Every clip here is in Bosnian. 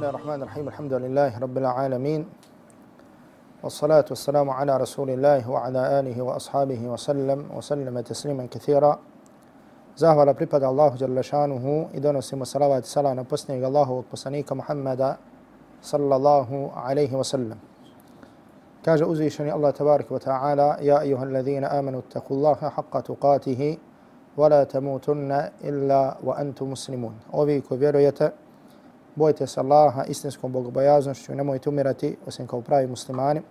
الله الرحمن الرحيم الحمد لله رب العالمين والصلاة والسلام على رسول الله وعلى آله وأصحابه وسلم وسلم تسليما كثيرا زهر بريبد الله جل شانه إذن وسلم صلوات صلاة نبسني الله وقبسنيك محمد صلى الله عليه وسلم كاج أزيشني الله تبارك وتعالى يا أيها الذين آمنوا اتقوا الله حق تقاته ولا تموتن إلا وأنتم مسلمون أبيك بيرو bojte se Allaha istinskom bogobojaznošću i nemojte umirati osim kao pravi muslimani.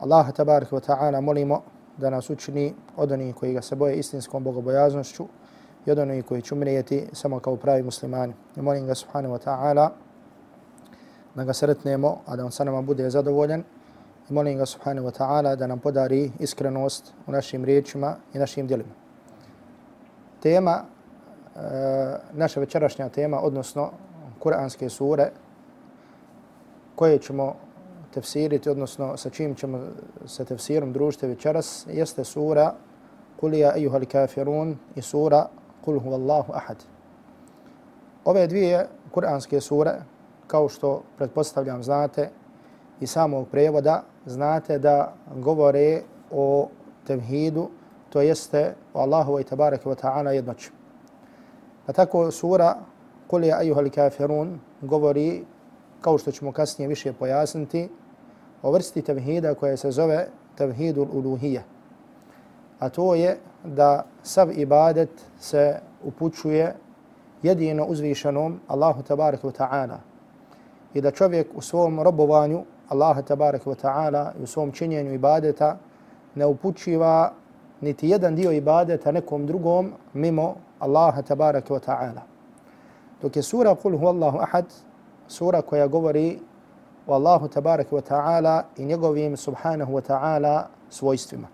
Allah tabaraka wa ta'ala molimo da nas učini od onih koji ga se boje istinskom bogobojaznošću i od onih koji će umrijeti samo kao pravi muslimani. I molim ga subhanahu wa ta'ala da ga sretnemo, a da on sa nama bude zadovoljan. I molim ga subhanahu wa ta'ala da nam podari iskrenost u našim riječima i našim djelima. Tema, e, naša večerašnja tema, odnosno kuranske sure koje ćemo tefsiriti, odnosno sa čim ćemo sa tefsirom družiti večeras, jeste sura Kul ja ejuhal kafirun i sura Kul huvallahu ahad. Ove dvije kuranske sure, kao što pretpostavljam znate, i samog prevoda, znate da govore o tevhidu, to jeste o Allahu i tabaraka wa ta'ala jednoću. Pa tako sura Kul ja ejuhal kafirun govori, kao što ćemo kasnije više pojasniti, o vrsti tevhida koja se zove tevhidul uluhija. A to je da sav ibadet se upućuje jedino uzvišenom Allahu tabaraka wa ta'ala. I da čovjek u svom robovanju Allaha tabaraka wa ta'ala i u svom činjenju ibadeta ne upućiva niti jedan dio ibadeta nekom drugom mimo Allaha tabaraka wa ta'ala. Dok je sura Kul huvallahu ahad, sura koja govori o Allahu tabaraka wa ta'ala i njegovim subhanahu wa ta'ala svojstvima.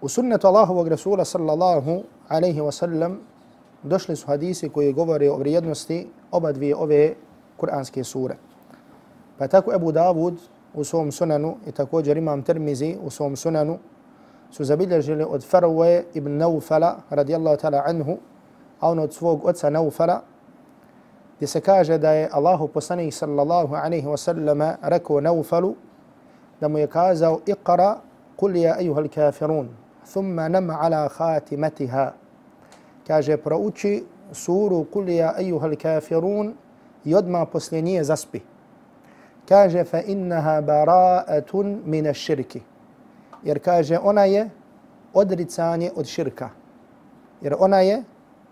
U sunnetu Allahovog Rasula sallallahu alaihi wa sallam došli su hadisi koji govore o vrijednosti oba dvije ove kuranske sure. Pa tako Ebu Davud u svom sunanu i također imam Termizi u svom sunanu su zabilježili od Farwe ibn Naufala radijallahu ta'ala anhu, a on od svog oca Naufala, gdje se kaže da je Allahu poslanih sallallahu alaihi wa sallama rekao Naufalu da mu je kazao iqra kul ja ejuhal kafirun thumma nam ala khatimatiha. Kaže, prouči suru kul ja ejuhal kafirun i odmah poslije nije zaspi. Kaže, fa innaha bara'atun min širki. Jer kaže, ona je odricanje od širka. Jer ona je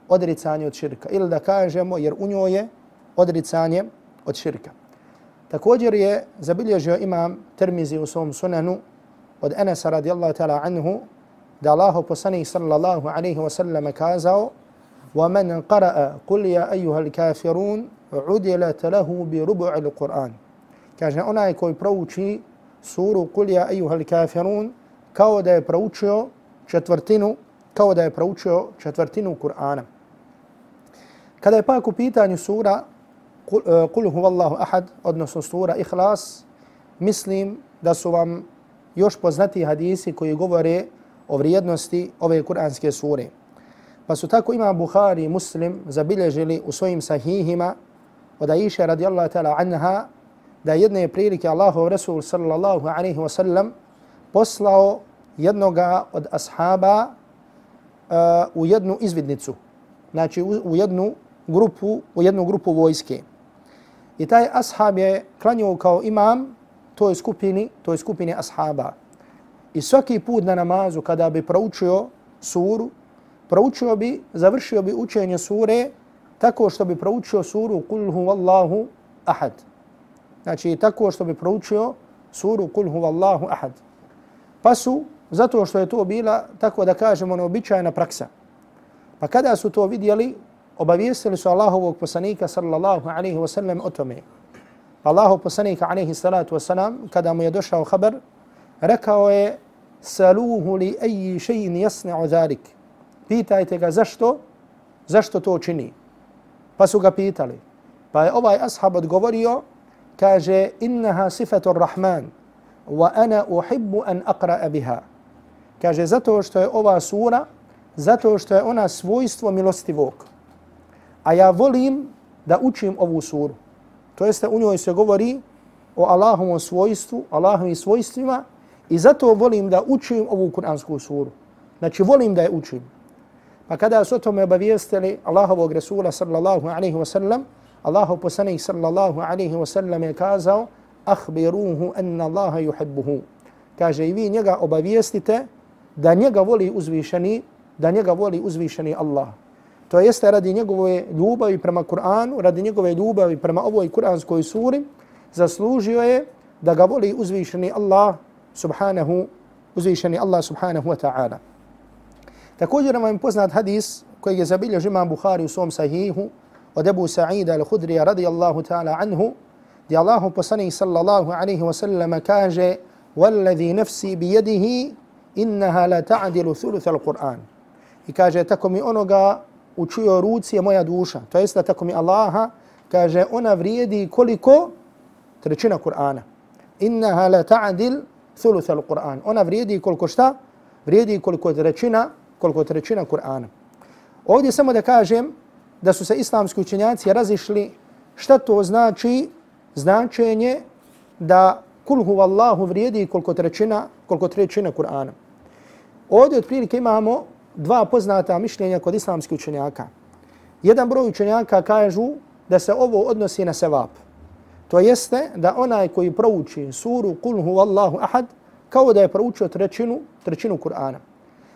odricanje od širka. Ili da kažemo, jer u njoj je odricanje od širka. Također je zabilježio imam Tirmizi u svom sunanu od Enesa radijallahu ta'ala anhu da Allahu poslanih sallallahu alaihi wa sallam kazao وَمَنْ قَرَأَ قُلْ يَا أَيُّهَا الْكَافِرُونَ عُدِلَتْ لَهُ بِرُبُعِ الْقُرْآنِ Kaže, onaj koji prouči suru Kul ja ejuhal kafirun kao da je proučio četvrtinu kao da je proučio četvrtinu Kur'ana. Kada je pak u pitanju sura Kul eh, huvallahu ahad, odnosno sura Ihlas, mislim da su vam još poznati hadisi koji govore o vrijednosti ove kuranske sure. Pa su tako ima Bukhari i Muslim zabilježili u svojim sahihima od Aisha radijallahu ta'ala anha da jedne prilike Allahov Resul sallallahu alaihi wa sallam poslao jednoga od ashaba uh, u jednu izvidnicu. Znači u, u jednu grupu, u jednu grupu vojske. I taj ashab je klanio kao imam toj skupini, toj skupini ashaba. I svaki put na namazu kada bi proučio suru, proučio bi, završio bi učenje sure tako što bi proučio suru Kul huvallahu ahad. Znači tako što bi proučio suru Kul huvallahu ahad. Pa su, zato što je to bila, tako da kažemo, ono, neobičajna praksa. Pa kada su to vidjeli, obavijestili su Allahovog poslanika sallallahu alaihi wa sallam o tome. Allahov poslanika alaihi salatu wa sallam, kada mu je došao haber, rekao je saluhu li eji šein jasni'u zalik. Pitajte ga zašto, zašto to čini. Pa su ga pitali. Pa je ovaj ashab odgovorio, kaže, innaha sifatu rahman, wa ana uhibbu an aqra'a biha. Kaže, zato što je ova sura, zato što je ona svojstvo milostivog. A ja volim da učim ovu suru. To jeste u njoj se govori o Allahovom svojstvu, Allahovim svojstvima i zato volim da učim ovu kuransku suru. Znači volim da je učim. Pa kada su o tome obavijestili Allahovog Resula sallallahu alaihi wa sallam, Allahov poslanik sallallahu alaihi wa sallam je kazao akhbiruhu anna Allaha yuhibbuhu. Kaže i vi njega obavijestite da njega voli uzvišeni, da njega voli uzvišeni Allah. To jeste radi njegove ljubavi prema Kur'anu, radi njegove ljubavi prema ovoj kuranskoj suri, zaslužio je da ga voli uzvišeni Allah subhanahu, uzvišeni Allah subhanahu wa ta'ala. Također nam je poznat hadis koji je zabilježio imam Bukhari u svom sahihu od Ebu Sa'ida al-Hudrija radijallahu ta'ala anhu, gdje Allahu poslanih sallallahu alaihi wa sallam kaže وَالَّذِي نَفْسِي بِيَدِهِ إِنَّهَا لَا تَعْدِلُ ثُلُثَ الْقُرْآنِ I kaže, tako mi onoga u čujoj ruci je moja duša. To jest da tako mi Allaha kaže, ona vrijedi koliko trećina Kur'ana. Innaha la ta'dil thuluth al-Qur'an. Ona vrijedi koliko šta? Vrijedi koliko trećina, koliko trećina Kur'ana. Ovdje samo da kažem da su se islamski učenjaci razišli šta to znači značenje da kul huvallahu vrijedi koliko trećina, koliko trećina Kur'ana. Ovdje otprilike imamo dva poznata mišljenja kod islamskih učenjaka. Jedan broj učenjaka kažu da se ovo odnosi na sevap. To jeste da onaj koji prouči suru Kul huvallahu ahad kao da je proučio trećinu, trećinu Kur'ana.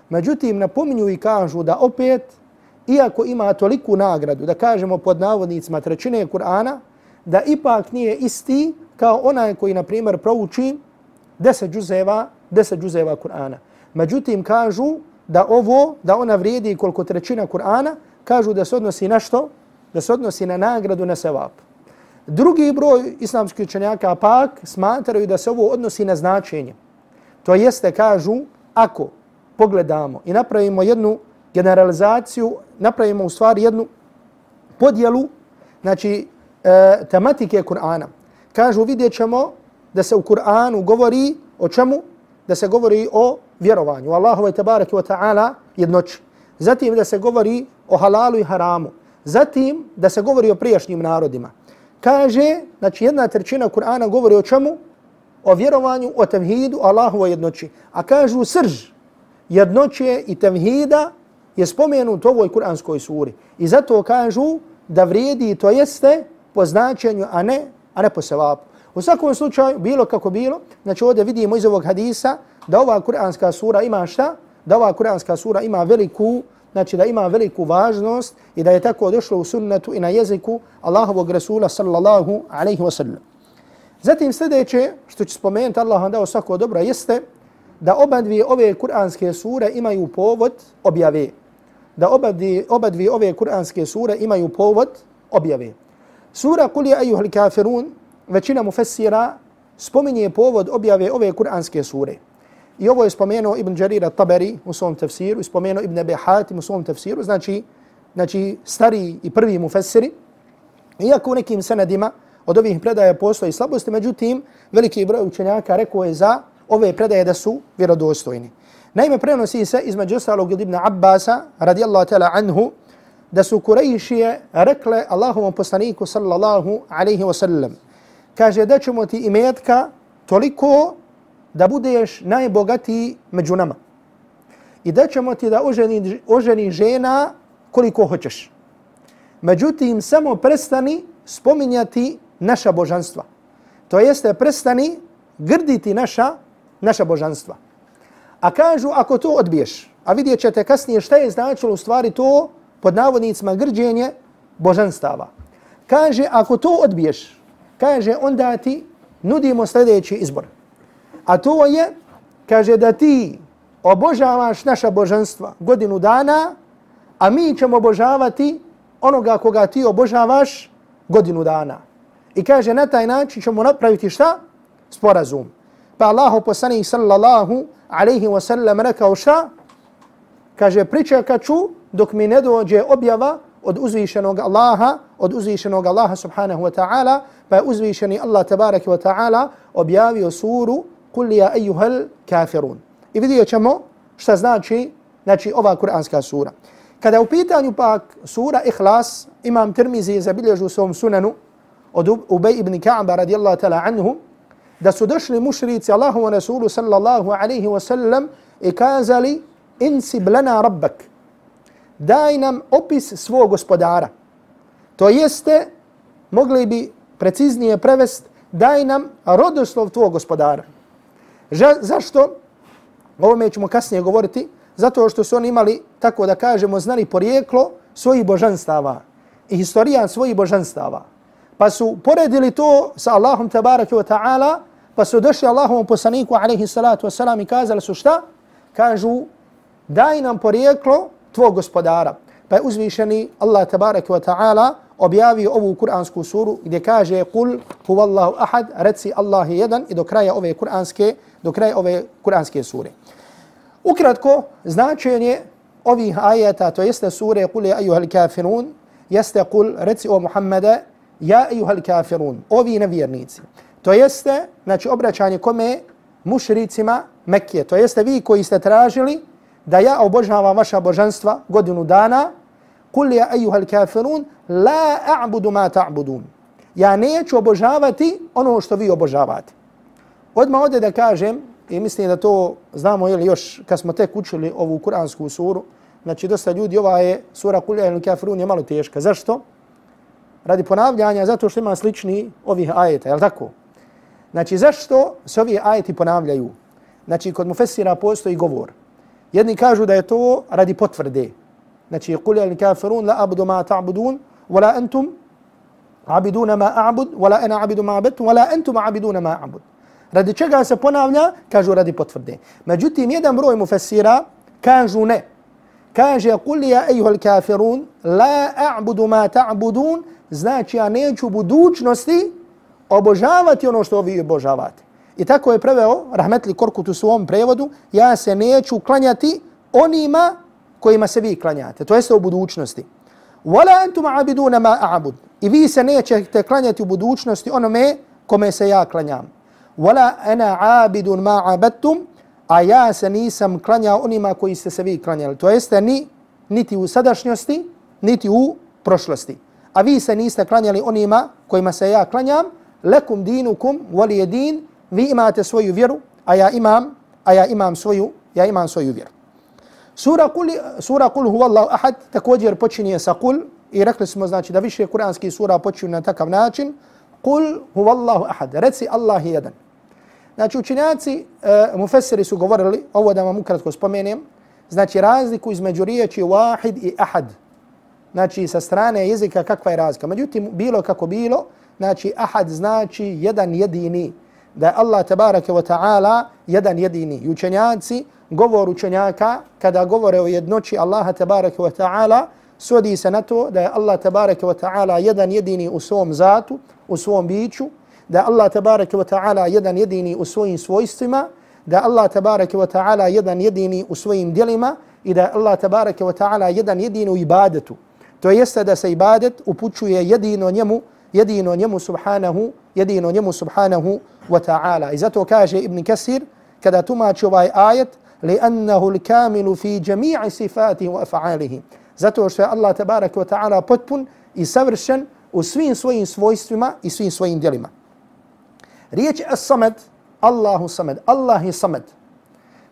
Međutim, napominju i kažu da opet, iako ima toliku nagradu, da kažemo pod navodnicima trećine Kur'ana, da ipak nije isti kao onaj koji, na primjer, prouči deset džuzeva, deset džuzeva Kur'ana. Međutim, kažu da ovo, da ona vrijedi koliko trećina Kur'ana, kažu da se odnosi na što? Da se odnosi na nagradu na sevap. Drugi broj islamskih učenjaka pak smatraju da se ovo odnosi na značenje. To jeste, kažu, ako pogledamo i napravimo jednu generalizaciju, napravimo u stvari jednu podjelu, znači, e, tematike Kur'ana. Kažu, vidjet ćemo da se u Kur'anu govori o čemu? Da se govori o vjerovanju, Allahove tabaraki wa ta'ala jednoći. Zatim da se govori o halalu i haramu. Zatim da se govori o prijašnjim narodima. Kaže, znači jedna trećina Kur'ana govori o čemu? O vjerovanju, o tevhidu, Allahove jednoći. A kažu srž jednoće i tevhida je spomenut u ovoj kur'anskoj suri. I zato kažu da vrijedi to jeste po značenju, a ne, a ne po sevapu. U svakom slučaju, bilo kako bilo, znači ovdje vidimo iz ovog hadisa da ova kuranska sura ima šta? Da ova kuranska sura ima veliku, znači da ima veliku važnost i da je tako došlo u sunnetu i na jeziku Allahovog Rasula sallallahu alaihi wa sallam. Zatim sljedeće što će spomenuti Allah vam dao svako dobro jeste da oba dvije ove kuranske sure imaju povod objave. Da oba obadvi oba ove kuranske sure imaju povod objave. Sura Kul je ajuhal kafirun većina mufessira spominje povod objave ove kuranske sure. I ovo je spomenuo Ibn Jarir Taberi u svom tafsiru, i spomenuo Ibn Abi Hatim u svom tafsiru, znači, znači stari i prvi mufessiri. Iako u nekim senadima od ovih predaja postoji slabosti, međutim, veliki broj učenjaka rekao je za ove predaje da su vjerodostojni. Naime, prenosi se između ostalog Ibn Abbasa, radijallahu ta'ala anhu, da su Kurejšije rekle Allahovom poslaniku sallallahu alaihi wa sallam, kaže da ćemo ti imetka toliko da budeš najbogatiji među nama. I da ćemo ti da oženi, oženi žena koliko hoćeš. Međutim, samo prestani spominjati naša božanstva. To jeste, prestani grditi naša, naša božanstva. A kažu, ako to odbiješ, a vidjet ćete kasnije šta je značilo u stvari to pod navodnicima grđenje božanstava. Kaže, ako to odbiješ, kaže, onda ti nudimo sljedeći izbor. A to je, kaže da ti obožavaš naša božanstva godinu dana, a mi ćemo obožavati onoga koga ti obožavaš godinu dana. I kaže na taj način ćemo napraviti šta? Sporazum. Pa Allah poslanih sallallahu alaihi wa sallam rekao šta? Kaže pričekat ću dok mi ne dođe objava od uzvišenog Allaha, od uzvišenog Allaha subhanahu wa ta'ala, pa je uzvišeni Allah tabaraki wa ta'ala objavio suru kul ja ejuhel kafirun. I vidjet ćemo šta znači, znači ova kuranska sura. Kada je u pitanju pak sura Ihlas, imam Tirmizi je zabilježu u svom sunanu od Ubej ibn Ka'ba radijallahu ta'ala anhu, da su došli mušrici Allahu wa Rasulu sallallahu alaihi wa sallam i kazali insib lana rabbak. Daj nam opis svog gospodara. To jeste, mogli bi preciznije prevest, daj nam rodoslov tvog gospodara. Ža, zašto? Ovo ćemo kasnije govoriti. Zato što su oni imali, tako da kažemo, znali porijeklo svojih božanstava i historijan svojih božanstava. Pa su poredili to sa Allahom tabaraka wa ta'ala, pa su došli Allahovom poslaniku alaihi salatu wasalam, i kazali su šta? Kažu, daj nam porijeklo tvog gospodara. Pa je uzvišeni Allah tabarak wa ta'ala objavio ovu kuransku suru gdje kaže kul huvallahu ahad, reci Allah je jedan i do kraja ove kuranske, do kraja ove kuranske sure. Ukratko, značenje ovih ajeta, to jeste sure kul je ajuhal kafirun, jeste kul, reci o Muhammede, ja ajuhal kafirun, ovi nevjernici. To jeste, znači, obraćanje kome mušricima Mekije. To jeste vi koji ste tražili da ja obožavam vaša božanstva godinu dana, kul ja ejuhal kafirun, la a'budu ma ta'budun. Ja neću obožavati ono što vi obožavate. Odmah ovdje da kažem, i mislim da to znamo ili još kad smo tek učili ovu kuransku suru, znači dosta ljudi, ova je sura Kulja ili Kafirun je malo teška. Zašto? Radi ponavljanja, zato što ima slični ovih ajeta, je li tako? Znači, zašto se ovi ajeti ponavljaju? Znači, kod mu fesira postoji govor. Jedni kažu da je to radi potvrde. Znači, Kulja ili Kafirun, la abudu ma ta'budun, wala entum abiduna ma a'bud, wala ena abidu ma abetum, wala entum abiduna ma a'bud. Radi čega se ponavlja? Kažu radi potvrde. Međutim, jedan broj mu fesira kažu ne. Kaže, kul ja ejuhal kafirun, la a'budu ma ta'budun, znači ja neću budućnosti obožavati ono što vi obožavate. I tako je preveo Rahmetli Korkut u svom prevodu, ja se neću klanjati onima kojima se vi klanjate. To jeste u budućnosti. Wala antum abiduna ma a'bud. I vi se nećete klanjati u budućnosti onome kome se ja klanjam wala ana abidun ma abadtum a ja se nisam klanjao onima koji ste se vi klanjali. To jeste ni, niti u sadašnjosti, niti u prošlosti. A vi se niste klanjali onima kojima se ja klanjam, lekum dinukum wali jedin, vi imate svoju vjeru, a ja imam, a ja imam svoju, ja imam svoju vjeru. Sura kul, sura kul huwallahu ahad također počinje sa kul i rekli smo znači da više kuranski sura počinju na takav način. Kul huwallahu ahad. Reci Allah je jedan. Znači učinjaci, uh, mufessiri su govorili, ovo da vam ukratko spomenem, znači razliku između riječi wahid i ahad. Znači sa strane jezika kakva je razlika. Međutim, bilo kako bilo, znači ahad znači jedan jedini. Da je Allah tabaraka wa ta'ala jedan jedini. I učenjaci, govor učenjaka, kada govore o jednoći Allaha tabaraka wa ta'ala, svodi se na to da je Allah tabaraka wa ta'ala jedan jedini u svom zatu, u svom biću, da Allah tabaraka wa ta'ala jedan jedini u svojim svojstvima, da Allah tabaraka wa ta'ala jedan jedini u svojim djelima i da Allah tabaraka wa ta'ala jedan jedini u ibadetu. To jeste da se ibadet upućuje jedino njemu, jedino njemu subhanahu, jedino njemu subhanahu wa ta'ala. I zato kaže Ibn Kasir, kada tumači ovaj ajet, لأنه الكامل في جميع صفاته وأفعاله zato što je Allah tabaraka wa ta'ala potpun i savršen u svim svojim svojstvima i svim svojim djelima. Riječ as-samad, Allahu samad, Allah je samad.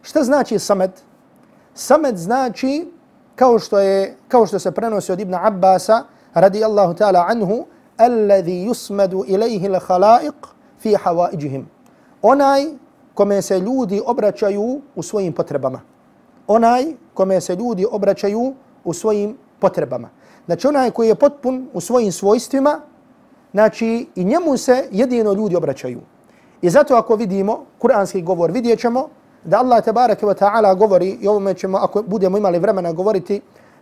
Šta znači samad? Samad znači kao što je kao što se prenosi od Ibn Abbasa radi Allahu ta'ala anhu alladhi yusmadu إليه al-khalaiq fi hawaijihim. Onaj kome se ljudi obraćaju u svojim potrebama. Onaj kome se ljudi obraćaju u svojim potrebama. Znači onaj koji je potpun u svojim svojstvima, Znači, i njemu se jedino ljudi obraćaju. I zato ako vidimo kuranski govor, vidjet ćemo da Allah tabaraka wa ta'ala govori, i ovome ćemo, ako budemo imali vremena govoriti,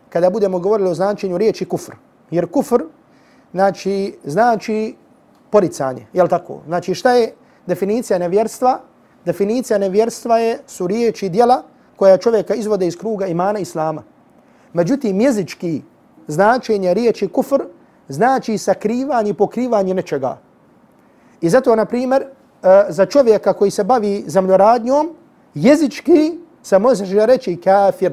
kada budemo govorili o značenju riječi kufr. Jer kufr, znači, znači poricanje, je li tako? Znači, šta je definicija nevjerstva? Definicija nevjerstva je, su riječi dijela koja čovjeka izvode iz kruga imana islama. Međutim, jezički značenje riječi kufr znači sakrivanje i pokrivanje nečega. I zato, na primjer, e, za čovjeka koji se bavi zemljoradnjom, jezički se može reći kafir.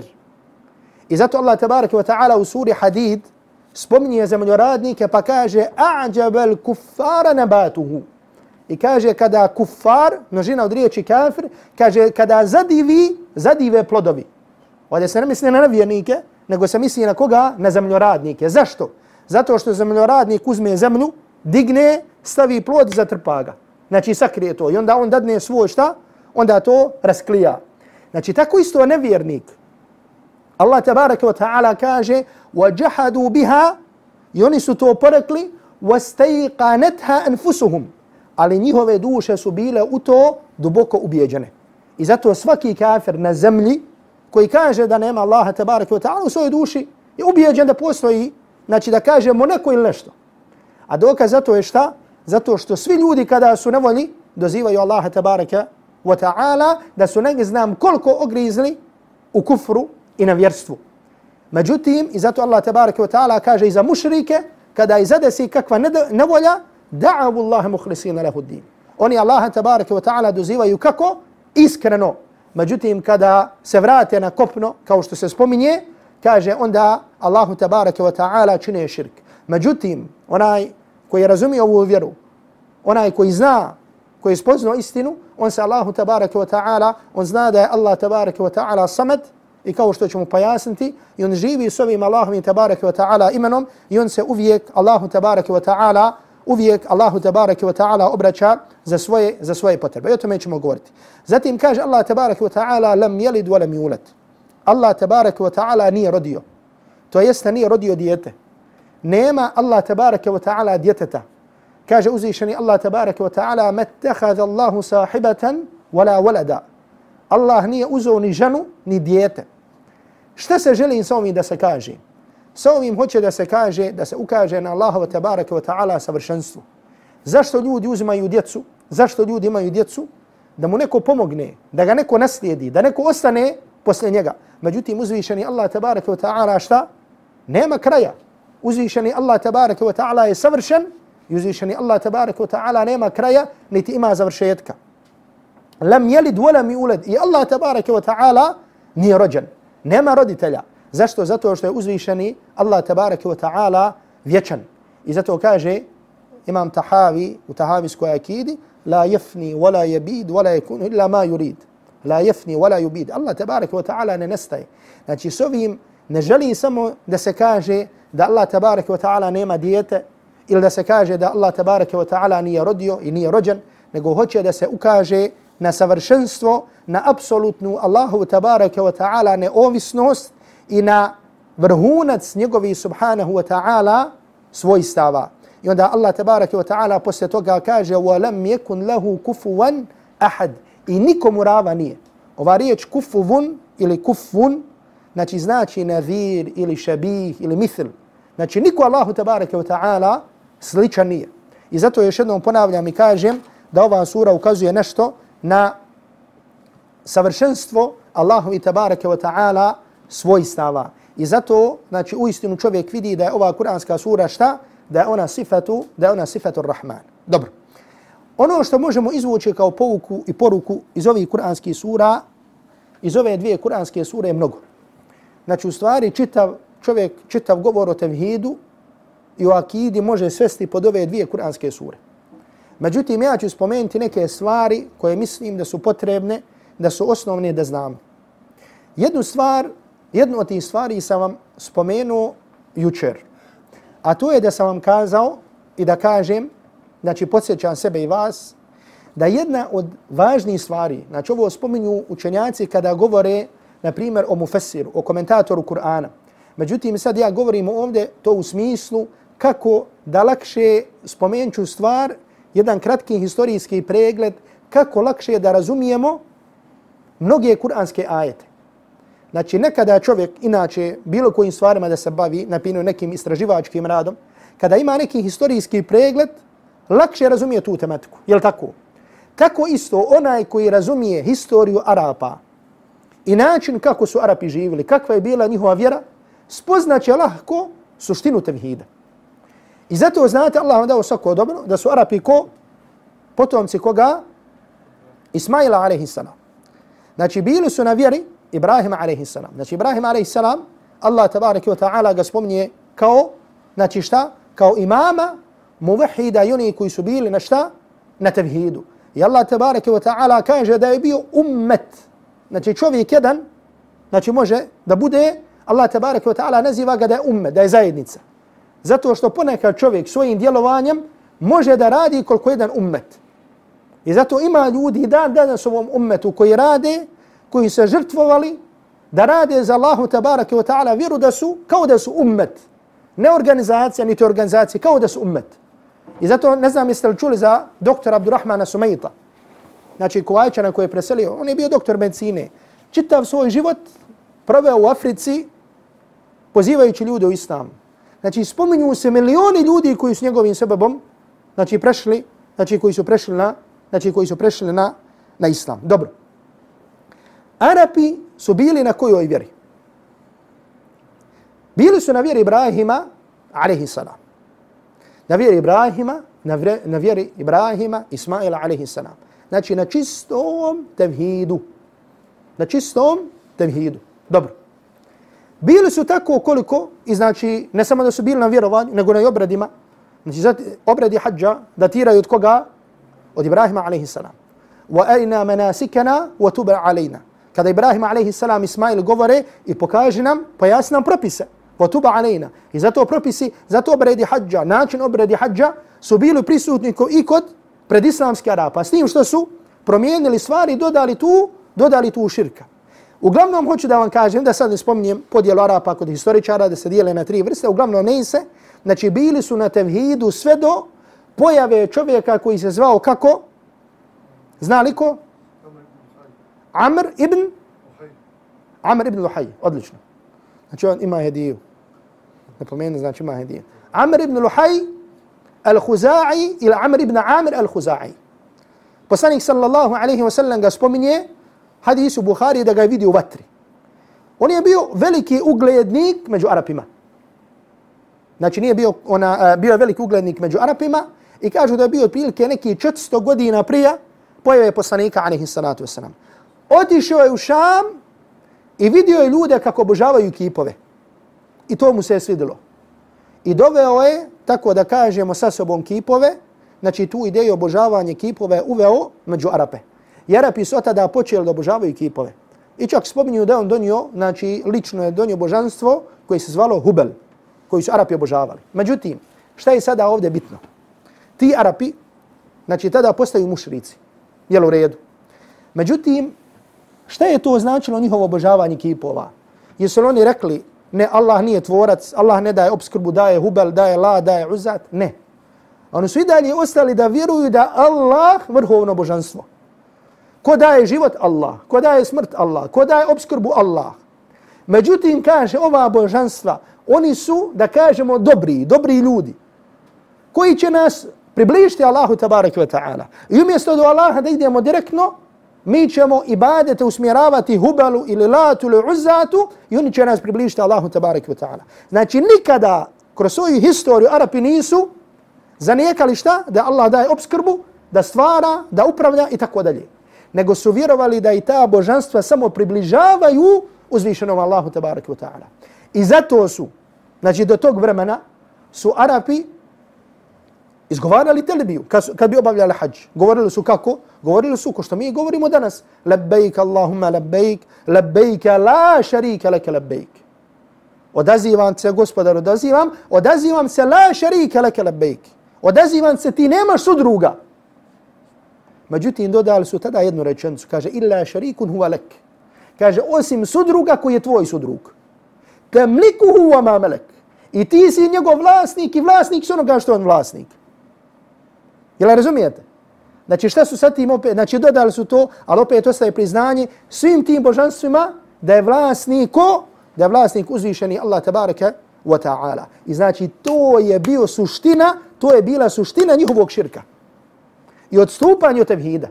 I zato Allah tabaraka wa ta'ala u suri Hadid spominje zemljoradnike pa kaže a'đabel kuffara nabatuhu. I kaže kada kuffar, množina od riječi kafir, kaže kada zadivi, zadive plodovi. Ovdje se ne misli na nevjernike, nego se misli na koga? Na zemljoradnike. Zašto? Zato što zemljoradnik uzme zemlju, digne, stavi plod i zatrpa ga. Znači sakrije to. I onda on dadne svoj šta? Onda to rasklija. Znači tako isto nevjernik. Allah tabaraka wa ta'ala kaže وَجَحَدُوا بِهَا I oni su to porekli وَاسْتَيْقَانَتْهَا أَنفُسُهُمْ Ali njihove duše su bile u to duboko ubijeđene. I zato svaki kafir na zemlji koji kaže da nema Allaha tabaraka wa ta'ala u svojoj duši je ubijeđen da postoji, znači da kažemo neko ili nešto. A dokaz zato je šta? Zato što svi ljudi kada su nevoljni dozivaju Allaha tabaraka wa ta'ala da su ne znam koliko ogrizli u kufru i na vjerstvu. Međutim, i zato Allah tabaraka wa ta'ala kaže i za mušrike, kada i zadesi kakva nevolja, da'avu Allahe muhlisina lahu din. Oni Allaha tabaraka wa ta'ala dozivaju kako? Iskreno. Međutim, kada se vrate na kopno, kao što se spominje, kaže onda Allahu tabaraka wa ta'ala čine širk. Međutim, onaj koji razumije ovu vjeru, onaj koji zna, koji spoznao istinu, on se Allahu tabaraka wa ta'ala, on zna da je Allah tabaraka wa ta'ala samet i kao što ćemo pojasniti, i on živi s ovim Allahom i tabaraka wa ta'ala imenom i on se uvijek Allahu tabaraka wa ta'ala uvijek Allahu tabaraka wa ta'ala obraća za svoje, za svoje potrebe. I o tome ćemo govoriti. Zatim kaže Allah tabaraka wa ta'ala lam jelid wa lam yulad. Allah tabaraka wa ta'ala nije rodio. To jeste nije rodio dijete. Nema Allah tabaraka wa ta'ala djeteta. Kaže uzvišeni Allah tabaraka wa ta'ala mettehada Allahu sahibatan wala walada. Allah nije uzeo ni ženu ni dijete. Šta se želi sa ovim da se kaže? Sa ovim hoće da se kaže, da se ukaže na Allahova tabaraka wa ta'ala savršenstvo. Zašto ljudi uzimaju djecu? Zašto ljudi imaju djecu? Da mu neko pomogne, da ga neko naslijedi, da neko ostane posle njega. Međutim, uzvišeni Allah tabaraka wa ta'ala šta? Nema kraja. Uzvišeni Allah tabaraka wa ta'ala je savršen i uzvišeni Allah tabaraka wa ta'ala nema kraja, niti ima završetka. لم يلد ولم يولد. إي الله تبارك وتعالى ني رجل. نما رديتلا زاشتو زاتو شتو يوزويشني الله تبارك وتعالى فيچن اذا تو كاجي إمام تحاوي وتهامس كو أكيد لا يفني ولا يبيد ولا يكون إلا ما يريد. لا يفني ولا يبيد. الله تبارك وتعالى ننستي. يعني سوفيم نجلي سمو دا سكاجي دا الله تبارك وتعالى نيما ديت. إلا دا سكاجي دا الله تبارك وتعالى نيا رديو نيا رجل. نقول هوتشي دا سأكاجي na savršenstvo, na apsolutnu Allahu tabaraka wa ta'ala neovisnost i na vrhunac njegovi subhanahu wa ta'ala svojstava. I onda Allah tabaraka wa ta'ala posle toga kaže وَلَمْ يَكُنْ لَهُ كُفُوًا أَحَدٍ I nikomu rava nije. Ova riječ kufuvun ili kufun, znači znači nadhir ili šabih ili mithl. Znači niko Allahu tabaraka wa ta'ala sličan nije. I zato još jednom ponavljam i kažem da ova sura ukazuje nešto na savršenstvo Allahu i tabaraka wa ta'ala svojstava. I zato, znači, u istinu čovjek vidi da je ova kuranska sura šta? Da je ona sifatu, da je ona sifatu rahman. Dobro. Ono što možemo izvući kao pouku i poruku iz ovih kuranskih sura, iz ove dvije kuranske sure je mnogo. Znači, u stvari, čitav čovjek, čitav govor o tevhidu i o akidi može svesti pod ove dvije kuranske sure. Međutim, ja ću spomenuti neke stvari koje mislim da su potrebne, da su osnovne da znamo. Jednu stvar Jednu od tih stvari sam vam spomenuo jučer. A to je da sam vam kazao i da kažem, znači podsjećam sebe i vas, da jedna od važnijih stvari, znači ovo spominju učenjaci kada govore, na primjer, o mufessiru, o komentatoru Kur'ana. Međutim, sad ja govorim ovdje to u smislu kako da lakše spomenuću stvar, jedan kratki historijski pregled, kako lakše da razumijemo mnoge kuranske ajete. Znači, nekada čovjek, inače, bilo kojim stvarima da se bavi, napinu nekim istraživačkim radom, kada ima neki historijski pregled, lakše razumije tu tematiku. Je tako? Tako isto onaj koji razumije historiju Arapa i način kako su Arapi živjeli, kakva je bila njihova vjera, spoznaće lahko suštinu tevhida. I zato znate, Allah vam dao svako dobro, da su Arapi ko? Potomci koga? Ismaila alaihi salam. Znači, bili su na vjeri Ibrahim a.s. Znači Ibrahim a.s. Allah tabaraka wa ta'ala ga spominje kao, znači šta? Kao imama, muvahida i oni koji su bili na šta? Na tevhidu. I Allah tabaraka wa ta'ala kaže da je bio ummet. Znači čovjek jedan, znači može da bude, Allah tabaraka wa ta'ala naziva ga da je ummet, da je zajednica. Zato što ponekad čovjek svojim djelovanjem može da radi koliko jedan ummet. I zato ima ljudi dan danas u ovom ummetu koji rade, koji se žrtvovali da rade za Allahu tabaraka wa ta'ala vjeru da su kao da su ummet. Ne organizacija, niti organizacija, kao da su ummet. I zato ne znam jeste li čuli za doktora Abdurrahmana Sumejta. Znači Kuvajčana koji je preselio. On je bio doktor medicine. Čitav svoj život proveo u Africi pozivajući ljude u islam. Znači spominju se milioni ljudi koji su njegovim sebebom znači prešli, znači koji su prešli na, znači koji su prešli na, na islam. Dobro. Arapi su bili na kojoj vjeri? Bili su na vjeri Ibrahima, alaihi salam. Na vjeri Ibrahima, na, vre, na vjeri Ibrahima, Ismaila, alaihi salam. Znači na čistom tevhidu. Na čistom tevhidu. Dobro. Bili su tako koliko, i znači ne samo da su bili na vjerovanju, nego na i obradima. Znači zati, obradi hađa datiraju od koga? Od Ibrahima, alaihi salam. Wa aina manasikana wa tuba alaina kada Ibrahim a.s. Ismail govore i pokaže nam, pojasni nam propise. tuba alejna. I zato propisi, zato obredi hađa, način obredi hađa su bili prisutni i kod predislamski Arapa. S tim što su promijenili stvari, dodali tu, dodali tu širka. Uglavnom hoću da vam kažem, da sad ne spominjem podijelu Arapa kod historičara, da se dijele na tri vrste, uglavnom ne se, znači bili su na tevhidu sve do pojave čovjeka koji se zvao kako? Zna li ko? Amr ibn Amr ibn Luhaj, odlično. Znači on ima hediju. Napomenu, znači ima hediju. Amr ibn Luhaj al-Huza'i ili Amr ibn Amr al-Huza'i. Poslanik sallallahu alaihi wa sallam ga spominje hadisu Buhari da ga je vidio u vatri. On je bio veliki uglednik među Arapima. Znači nije bio, ona, e, bio veliki uglednik među Arapima i kažu da je bio otprilike neki 400 godina prije pojave poslanika alaihi salatu wasalam otišao je u Šam i vidio je ljude kako obožavaju kipove. I to mu se je svidilo. I doveo je, tako da kažemo sa sobom kipove, znači tu ideju obožavanje kipove uveo među Arape. I Arapi su tada počeli da obožavaju kipove. I čak spominju da on donio, znači lično je donio božanstvo koje se zvalo Hubel, koji su Arapi obožavali. Međutim, šta je sada ovdje bitno? Ti Arapi, znači tada postaju mušrici. Jel u redu? Međutim, Šta je to značilo njihovo obožavanje kipova? Jesu li oni rekli, ne, Allah nije tvorac, Allah ne daje obskrbu, daje hubel, daje la, daje uzat? Ne. Oni su i dalje ostali da vjeruju da Allah vrhovno božanstvo. Ko daje život? Allah. Ko daje smrt? Allah. Ko daje obskrbu? Allah. Međutim, kaže ova božanstva, oni su, da kažemo, dobri, dobri ljudi, koji će nas približiti Allahu tabaraka wa ta'ala. I umjesto do Allaha da idemo direktno, mi ćemo ibadete usmjeravati hubalu ili latu ili uzatu i oni će nas približiti Allahu tabaraka wa ta'ala. Znači nikada kroz svoju historiju Arapi nisu zanijekali šta? Da Allah daje obskrbu, da stvara, da upravlja i tako dalje. Nego su vjerovali da i ta božanstva samo približavaju uzvišenom Allahu tabaraka wa ta'ala. I zato su, znači do tog vremena, su Arapi izgovarali telebiju kad, kad bi obavljali hađ. Govorili su kako? Govorili su ko što mi govorimo danas. Labbejk Allahumma labbejk, labbaik la sharika laka labbejk. Odazivam se, gospodar, odazivam, odazivam se la sharika laka labbejk. Odazivam se, ti nemaš sudruga. Međutim, dodali su tada jednu rečenicu. Kaže, illa sharikun huwa lak. Kaže, osim sudruga koji je tvoj sudrug. Temliku huwa ma melek. I ti si njegov vlasnik i vlasnik su onoga što on vlasnik. Jel razumijete? Znači šta su sad tim opet, znači dodali su to, ali opet ostaje priznanje svim tim božanstvima da je vlasnik ko? Da je vlasnik uzvišeni Allah tabaraka wa ta'ala. I znači to je bio suština, to je bila suština njihovog širka. I odstupanje od tevhida.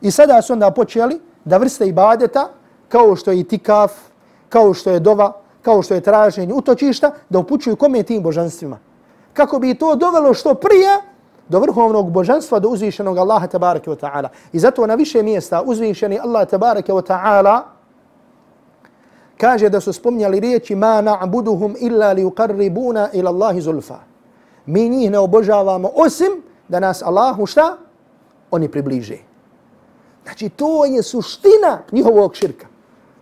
I sada su onda počeli da vrste ibadeta kao što je itikaf, kao što je dova, kao što je traženje utočišta, da upućuju kome tim božanstvima. Kako bi to dovelo što prije do vrhovnog božanstva, do uzvišenog Allaha tabaraka wa ta'ala. I zato na više mjesta uzvišeni Allah tabaraka wa ta'ala kaže da su spomnjali riječi ma na'buduhum illa li uqarribuna ila Allahi zulfa. Mi njih ne obožavamo osim da nas Allahu šta? Oni približe. Znači to je suština njihovog širka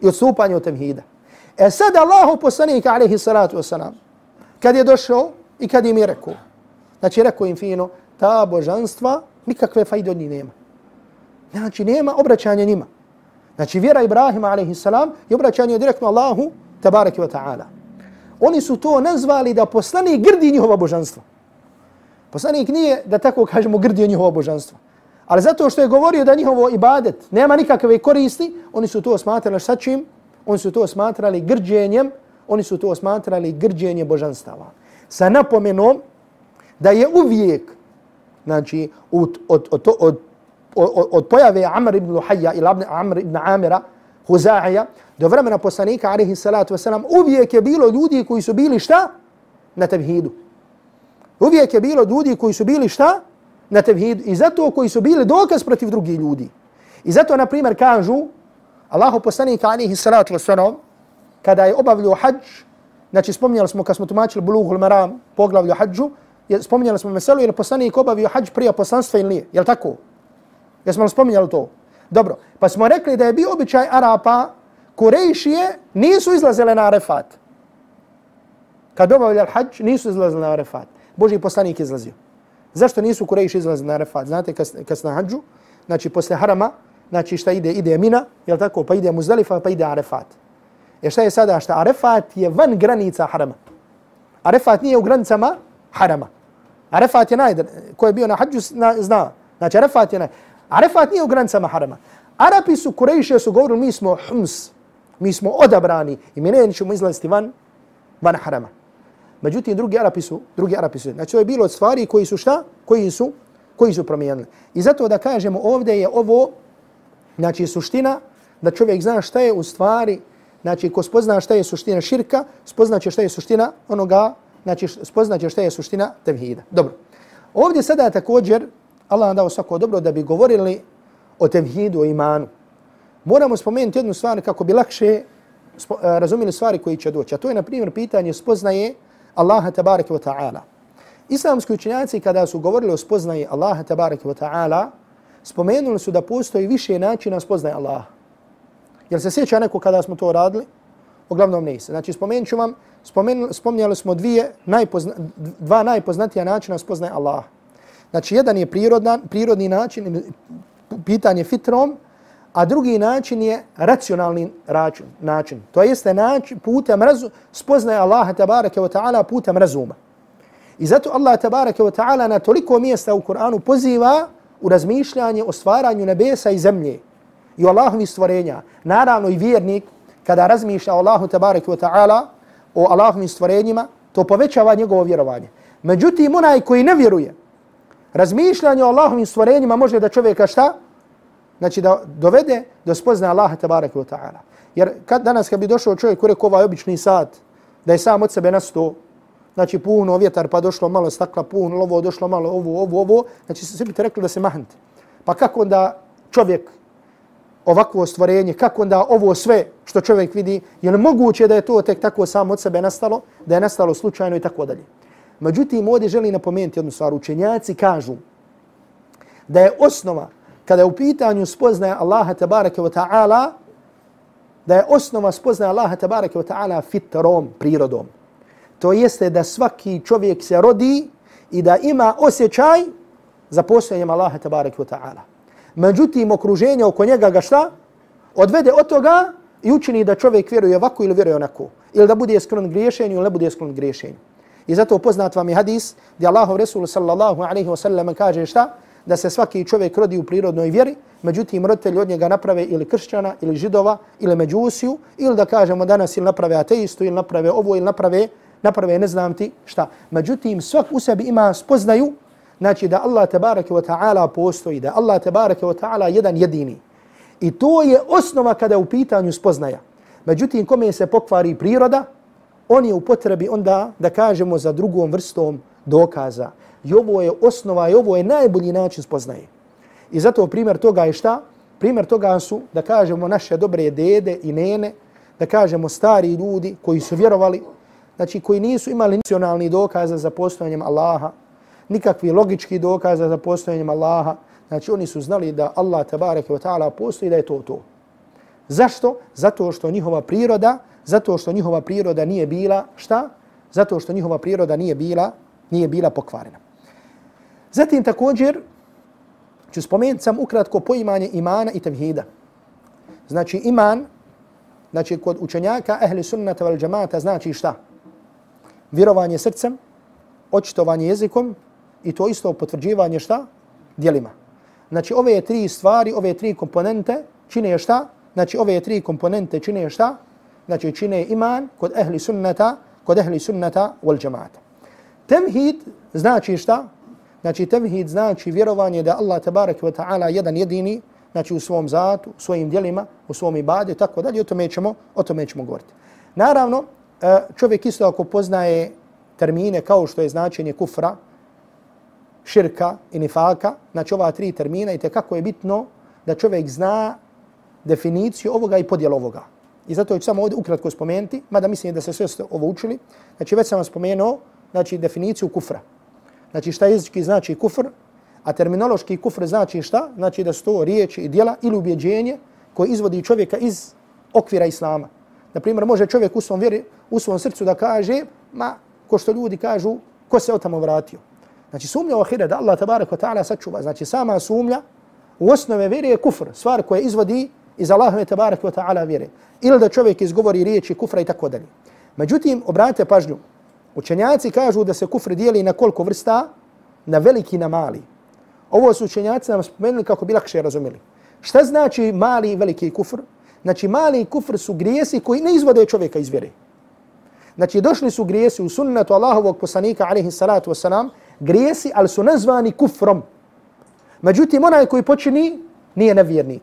i odstupanja od temhida. E sad Allahu poslanik, alaihi salatu wasalam, kad je došao i kad im je rekao, znači rekao im fino, ta božanstva nikakve fajde od njih nema. Znači nema obraćanja njima. Znači vjera Ibrahima alaihi salam je obraćanje direktno Allahu tabaraki wa ta'ala. Oni su to nazvali da poslanik grdi njihova božanstva. Poslanik nije, da tako kažemo, grdio njihova božanstva. Ali zato što je govorio da njihovo ibadet nema nikakve koristi, oni su to smatrali sa čim? Oni su to smatrali grđenjem, oni su to smatrali grđenje božanstava. Sa napomenom da je uvijek, znači, od, od, od, od, od, od pojave Amr ibn Luhajja ili Amr ibn Amira, Huzaija, do vremena poslanika, alihi salatu wasalam, uvijek je bilo ljudi koji su bili šta? Na tevhidu. Uvijek je bilo ljudi koji su bili šta? Na tevhidu. I zato koji su bili dokaz protiv drugih ljudi. I zato, na primjer, kažu, Allahu poslanika, alihi salatu wasalam, kada je obavljio hađ, znači spominjali smo kad smo tumačili bulughul maram, poglavlju hađu, spominjali smo meselu, je poslanik obavio hađ prije poslanstva ili nije? Je li tako? Jesmo li spominjali to? Dobro. Pa smo rekli da je bio običaj Arapa, Kurejšije nisu izlazile na Arefat. Kad obavljali hađ, nisu izlazile na Arefat. Boži poslanik izlazio. Zašto nisu Kurejši izlazili na Arefat? Znate, kad, kad na hađu, znači posle harama, znači šta ide? Ide Mina, je tako? Pa ide Muzdalifa, pa ide Arefat. E šta je sada? Šta Arefat je van granica harama. Arefat nije u granicama harama. Arefat je najdar. Ko je bio na hađu zna. Znači Arefat je naj... Arefat nije u granicama harama. Arapi su, Kurejše su govorili, mi smo hums, mi smo odabrani i mi nećemo izlaziti van, van harama. Međutim, drugi Arapi su, drugi Arapi su. Znači, to je bilo od stvari koji su šta? Koji su, koji su promijenili. I zato da kažemo ovdje je ovo, znači, suština da čovjek zna šta je u stvari, znači, ko spozna šta je suština širka, spoznaće šta je suština onoga, znači, spoznaće šta je suština tevhida. Dobro. Ovdje sada također, Allah nam dao svako dobro da bi govorili o tevhidu, o imanu. Moramo spomenuti jednu stvar kako bi lakše eh, razumjeli razumili stvari koji će doći. A to je, na primjer, pitanje spoznaje Allaha tabaraka wa ta'ala. Islamski učenjaci kada su govorili o spoznaji Allaha tabaraka wa ta'ala, spomenuli su da postoji više načina spoznaje Allaha. Jel se sjeća neko kada smo to radili? Uglavnom ne se. Znači, spomenut ću vam, spomenuli smo dvije najpozna, dva najpoznatija načina spoznaje Allaha. Znači, jedan je prirodan, prirodni način, pitanje fitrom, a drugi način je racionalni račun, način. To jeste način putem razu, spoznaje Allaha tabaraka wa ta'ala putem razuma. I zato Allah tabaraka wa ta'ala na toliko mjesta u Kur'anu poziva u razmišljanje o stvaranju nebesa i zemlje i Allahovi stvorenja. Naravno i vjernik kada razmišlja o Allahu tabaraka wa ta'ala o Allahovim stvorenjima, to povećava njegovo vjerovanje. Međutim, onaj koji ne vjeruje, razmišljanje o Allahovim stvorenjima može da čovjeka šta? Znači da dovede do spozna Allaha tabaraka wa ta'ala. Jer kad, danas kad bi došao čovjek koji rekao ovaj obični sat, da je sam od sebe nasto, znači puno vjetar pa došlo malo stakla, puno ovo, došlo malo ovo, ovo, ovo, znači svi bi te rekli da se mahnete. Pa kako onda čovjek ovakvo stvorenje, kako onda ovo sve što čovjek vidi, je li moguće da je to tek tako samo od sebe nastalo, da je nastalo slučajno i tako dalje. Međutim, ovdje želi napomenuti jednu stvar. Učenjaci kažu da je osnova, kada je u pitanju spoznaje Allaha tabaraka wa ta'ala, da je osnova spoznaje Allaha tabaraka wa ta'ala fitrom, prirodom. To jeste da svaki čovjek se rodi i da ima osjećaj za postojanjem Allaha tabaraka wa ta'ala. Međutim, okruženje oko njega ga šta? Odvede od toga i učini da čovjek vjeruje ovako ili vjeruje onako. Ili da bude sklon griješenju ili ne bude sklon griješenju. I zato poznat vam je hadis gdje Allahov Resul sallallahu alaihi wa sallam kaže šta? Da se svaki čovjek rodi u prirodnoj vjeri, međutim roditelji od njega naprave ili kršćana, ili židova, ili međusiju, ili da kažemo danas ili naprave ateistu, ili naprave ovo, ili naprave, naprave ne znam ti šta. Međutim, svak u sebi ima spoznaju, znači da Allah tebareke wa ta'ala postoji, da Allah tebareke wa ta'ala jedan jedini. I to je osnova kada je u pitanju spoznaja. Međutim, kome se pokvari priroda, on je u potrebi onda da kažemo za drugom vrstom dokaza. I ovo je osnova i ovo je najbolji način spoznaje. I zato primjer toga je šta? Primjer toga su da kažemo naše dobre dede i nene, da kažemo, stari ljudi koji su vjerovali, znači koji nisu imali nacionalni dokaza za postojanjem Allaha, nikakvi logički dokaza za postojanjem Allaha, znači oni su znali da Allah tabareke wa ta'ala postoji da je to to. Zašto? Zato što njihova priroda, zato što njihova priroda nije bila, šta? Zato što njihova priroda nije bila, nije bila pokvarena. Zatim također ću spomenuti sam ukratko poimanje imana i tevhida. Znači iman, znači kod učenjaka ehli sunnata val džamata znači šta? Vjerovanje srcem, očitovanje jezikom i to isto potvrđivanje šta? Dijelima. Znači ove tri stvari, ove tri komponente čine šta? Znači ove tri komponente čine šta? Znači čine iman kod ehli sunnata, kod ehli sunnata wal džamata. Temhid znači šta? Znači tevhid znači vjerovanje da Allah tabarak wa ta'ala jedan jedini, znači u svom zatu, u svojim dijelima, u svom ibadu i tako dalje, o tome ćemo, o tome ćemo govoriti. Naravno, e, čovjek isto ako poznaje termine kao što je značenje kufra, širka i nifaka, znači ova tri termina i te kako je bitno da čovjek zna definiciju ovoga i podjel ovoga. I zato ću samo ovdje ukratko spomenuti, mada mislim da se sve ste ovo učili. Znači već sam vam spomenuo znači, definiciju kufra. Znači šta jezički znači kufr, a terminološki kufr znači šta? Znači da su to riječi i djela ili ubjeđenje koje izvodi čovjeka iz okvira islama. Naprimjer, može čovjek u svom, vjeri, u svom srcu da kaže, ma, ko što ljudi kažu, ko se od tamo vratio. Znači sumnja u ahire da Allah tabarak wa ta'ala sačuva. Znači sama sumnja u osnove vjere je kufr, stvar koja izvodi iz Allahove tabarak wa ta'ala vjere. Ili da čovjek izgovori riječi kufra i tako dalje. Međutim, obratite pažnju, učenjaci kažu da se kufr dijeli na koliko vrsta? Na veliki i na mali. Ovo su učenjaci nam spomenuli kako bi lakše razumjeli. Šta znači mali i veliki kufr? Znači mali kufr su grijesi koji ne izvode čovjeka iz vjere. Znači došli su grijesi u sunnetu Allahovog poslanika alaihi salatu wasalam, grijesi, ali su nazvani kufrom. Međutim, onaj koji počini nije nevjernik.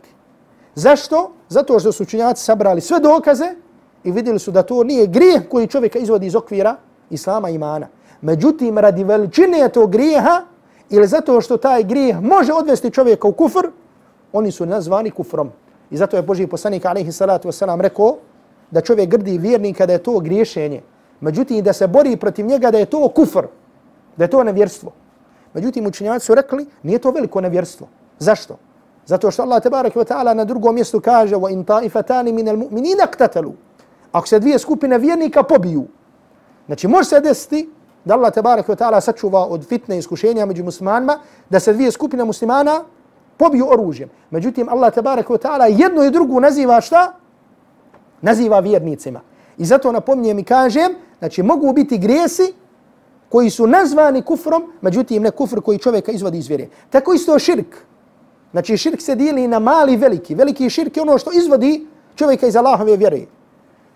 Zašto? Zato što su učenjaci sabrali sve dokaze i vidjeli su da to nije grijeh koji čovjeka izvodi iz okvira islama imana. Međutim, radi veličine tog grijeha ili zato što taj grijeh može odvesti čovjeka u kufr, oni su nazvani kufrom. I zato je Boži poslanik alaihi salatu wasalam rekao da čovjek grdi vjernika da je to griješenje. Međutim, da se bori protiv njega da je to kufr, da je to nevjerstvo. Međutim, učinjaci su rekli, nije to veliko nevjerstvo. Zašto? Zato što Allah tebarak ve ta'ala na drugom mjestu kaže wa in مِنَ min al-mu'minina iqtatalu. Ako se dvije skupine vjernika pobiju. Znači može se desiti da Allah tebarak ve ta'ala sačuva od fitne iskušenja među muslimanima da se dvije skupine muslimana pobiju oružjem. Međutim Allah tebarak ve ta'ala jedno i drugu naziva šta? Naziva vjernicima. I zato napominjem i kažem, znači mogu biti grijesi koji su nazvani kufrom, međutim ne kufr koji čovjeka izvodi iz vjere. Tako isto širk. Znači širk se dijeli na mali i veliki. Veliki širk je ono što izvodi čovjeka iz Allahove vjere.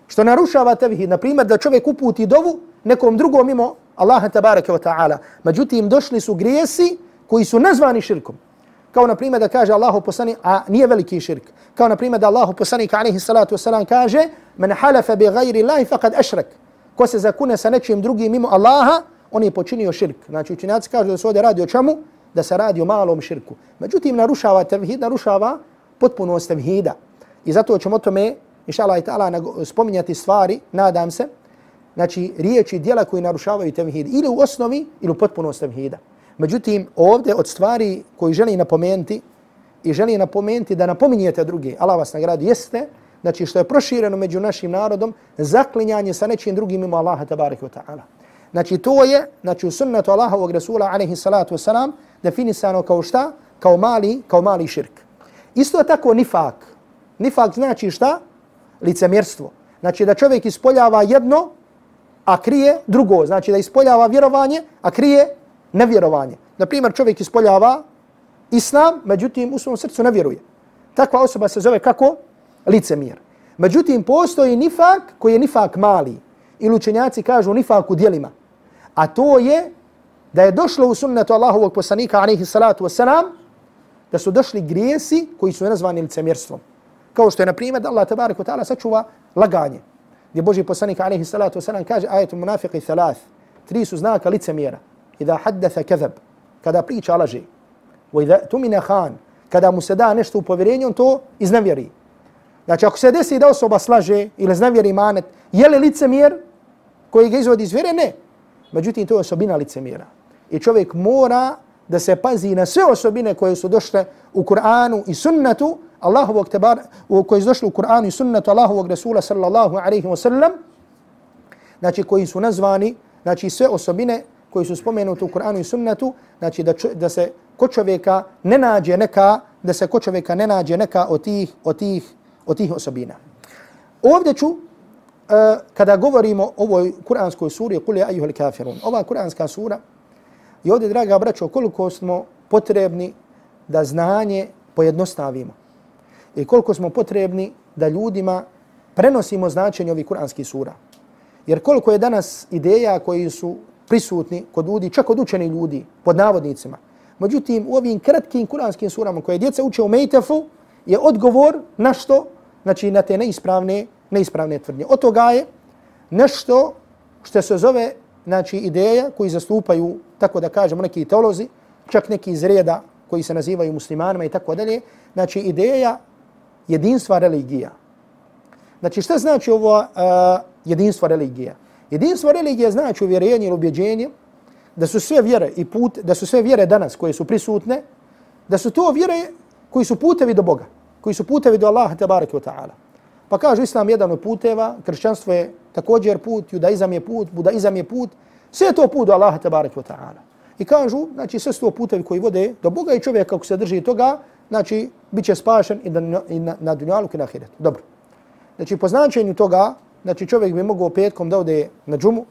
Što narušava tevhid. Na primjer da čovjek uputi dovu nekom drugom mimo Allaha tabaraka wa ta'ala. Međutim došli su grijesi koji su nazvani širkom. Kao na primjer da kaže Allahu poslanik, a nije veliki širk. Kao na primjer da Allahu poslanik alejhi salatu vesselam kaže men halafa bi gajri Allahi faqad ashrak." Ko se zakune sa nečim drugim mimo Allaha, on je počinio širk. Znači učinjaci kažu da se ovdje radi o čemu? da se radi o malom širku. Međutim, narušava tevhid, narušava potpunost tevhida. I zato ćemo tome, inša Allah i ta'ala, spominjati stvari, nadam se, znači riječi dijela koji narušavaju tevhid ili u osnovi ili u potpunost tevhida. Međutim, ovdje od stvari koji želi napomenuti i želi napomenuti da napominjete drugi, Allah vas nagradi, jeste, znači što je prošireno među našim narodom, zaklinjanje sa nečim drugim mimo Allaha tabarika wa ta'ala. Znači to je, znači u sunnetu Allahovog Rasula alaihi salatu wasalam, definisano kao šta? Kao mali, kao mali širk. Isto je tako nifak. Nifak znači šta? Licemjerstvo. Znači da čovjek ispoljava jedno, a krije drugo. Znači da ispoljava vjerovanje, a krije nevjerovanje. Na primjer, čovjek ispoljava islam, međutim u svom srcu ne vjeruje. Takva osoba se zove kako? Licemjer. Međutim, postoji nifak koji je nifak mali. Ili učenjaci kažu nifak u dijelima. A to je da je došlo u sunnetu Allahovog poslanika alaihi salatu wasalam, da su došli grijesi koji su nazvani licemjerstvom. Kao što je na primjer da Allah tabarik wa ta'ala sačuva laganje. Gdje Boži poslanik alaihi salatu wasalam kaže ajetu munafiqi thalath. Tri su znaka licemjera. Ida haddatha kazab. Kada priča laži. Wa idha tumina khan. Kada mu se da nešto u povjerenju, on to iznevjeri. Znači, ako se desi da osoba slaže ili znavjeri manet, je li licemjer koji ga izvodi iz vjere? Ne. Međutim, to je osobina licemjera. I čovjek mora da se pazi na sve osobine koje su došle u Kur'anu i sunnetu Allahovog tebar, koji su došli u Kur'anu i sunnetu Allahovog Rasula sallallahu alaihi wa sallam, znači koji su nazvani, znači sve osobine koji su spomenuti u Kur'anu i sunnetu, znači da, da se kod čovjeka ne nađe neka, da se kod čovjeka ne nađe neka od tih, od tih, od tih osobina. Ovdje ću, uh, kada govorimo o ovoj kuranskoj suri, kul je ajuhel kafirun, ova kuranska sura, i ovdje, draga braćo, koliko smo potrebni da znanje pojednostavimo i koliko smo potrebni da ljudima prenosimo značenje ovih kuranskih sura. Jer koliko je danas ideja koji su prisutni kod ljudi, čak kod učenih ljudi, pod navodnicima. Međutim, u ovim kratkim kuranskim surama koje djeca uče u Mejtefu, je odgovor na što, znači na te neispravne, neispravne tvrdnje. Od toga je nešto što se zove znači, ideja koji zastupaju, tako da kažemo, neki teolozi, čak neki iz reda koji se nazivaju muslimanima i tako dalje, znači ideja jedinstva religija. Znači šta znači ovo uh, jedinstvo religija? Jedinstvo religije znači uvjerenje ili ubjeđenje da su sve vjere i put, da su sve vjere danas koje su prisutne, da su to vjere koji su putevi do Boga, koji su putevi do Allaha tabaraka wa ta'ala. Pa kaže Islam jedan od puteva, kršćanstvo je također put, judaizam je put, budaizam je put, sve je to put do Allaha tabaraka wa ta'ala. I kažu, znači sve su to putevi koji vode do Boga i čovjek kako se drži toga, znači bit će spašen i, na, i na, na dunjalu i na ahiretu. Dobro. Znači po značenju toga, znači čovjek bi mogao petkom da ode na džumu,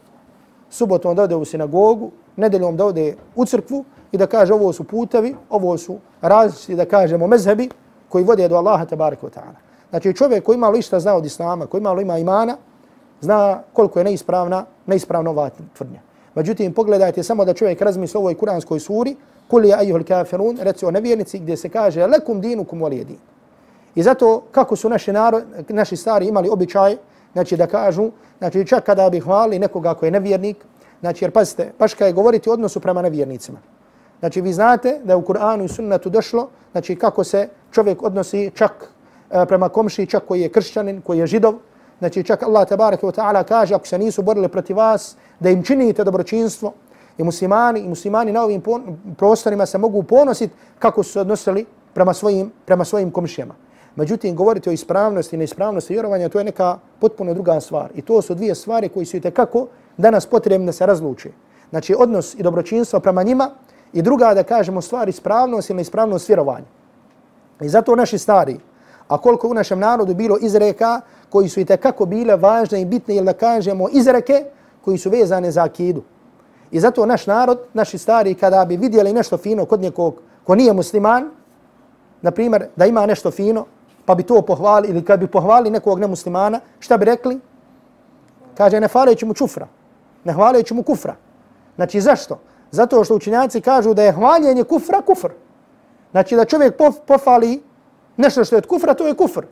subotom da ode u sinagogu, nedeljom da ode u crkvu i da kaže ovo su putevi, ovo su različiti da kažemo mezhebi koji vode do Allaha tabaraka wa ta'ala. Znači čovjek koji malo išta zna od Islama, koji malo ima imana, zna koliko je neispravna, neispravna ova tvrdnja. Međutim, pogledajte samo da čovjek razmisli o ovoj kuranskoj suri, kul je ajuhul kafirun, reci o nevjernici gdje se kaže lekum dinukum walijedi. I zato kako su naši, narod, naši stari imali običaj, znači da kažu, znači čak kada bi hvali nekoga ko je nevjernik, znači jer pazite, paška je govoriti o odnosu prema nevjernicima. Znači vi znate da je u Kur'anu i sunnetu došlo, znači kako se čovjek odnosi čak e, prema komši, čak koji je kršćanin, koji je židov, znači čak Allah tabaraka wa ta'ala kaže ako se nisu borili protiv vas, da im činite dobročinstvo, i muslimani i muslimani na ovim prostorima se mogu ponositi kako su se odnosili prema svojim, prema svojim komšijama. Međutim, govoriti o ispravnosti i neispravnosti vjerovanja, to je neka potpuno druga stvar. I to su dvije stvari koji su i tekako danas potrebne da se razluče. Znači, odnos i dobročinstvo prema njima i druga, da kažemo, stvar ispravnost ili neispravnost vjerovanja. I zato naši stari, a koliko u našem narodu bilo izreka koji su i tekako bile važne i bitne, ili da kažemo izreke koji su vezane za akidu. I zato naš narod, naši stari, kada bi vidjeli nešto fino kod nekog ko nije musliman, na primjer, da ima nešto fino, pa bi to pohvali, ili kad bi pohvali nekog nemuslimana, šta bi rekli? Kaže, ne hvaleći mu čufra, ne hvaleći mu kufra. Znači, zašto? Zato što učinjaci kažu da je hvaljenje kufra kufr. Znači, da čovjek pohvali pofali nešto što je od kufra, to je kufr.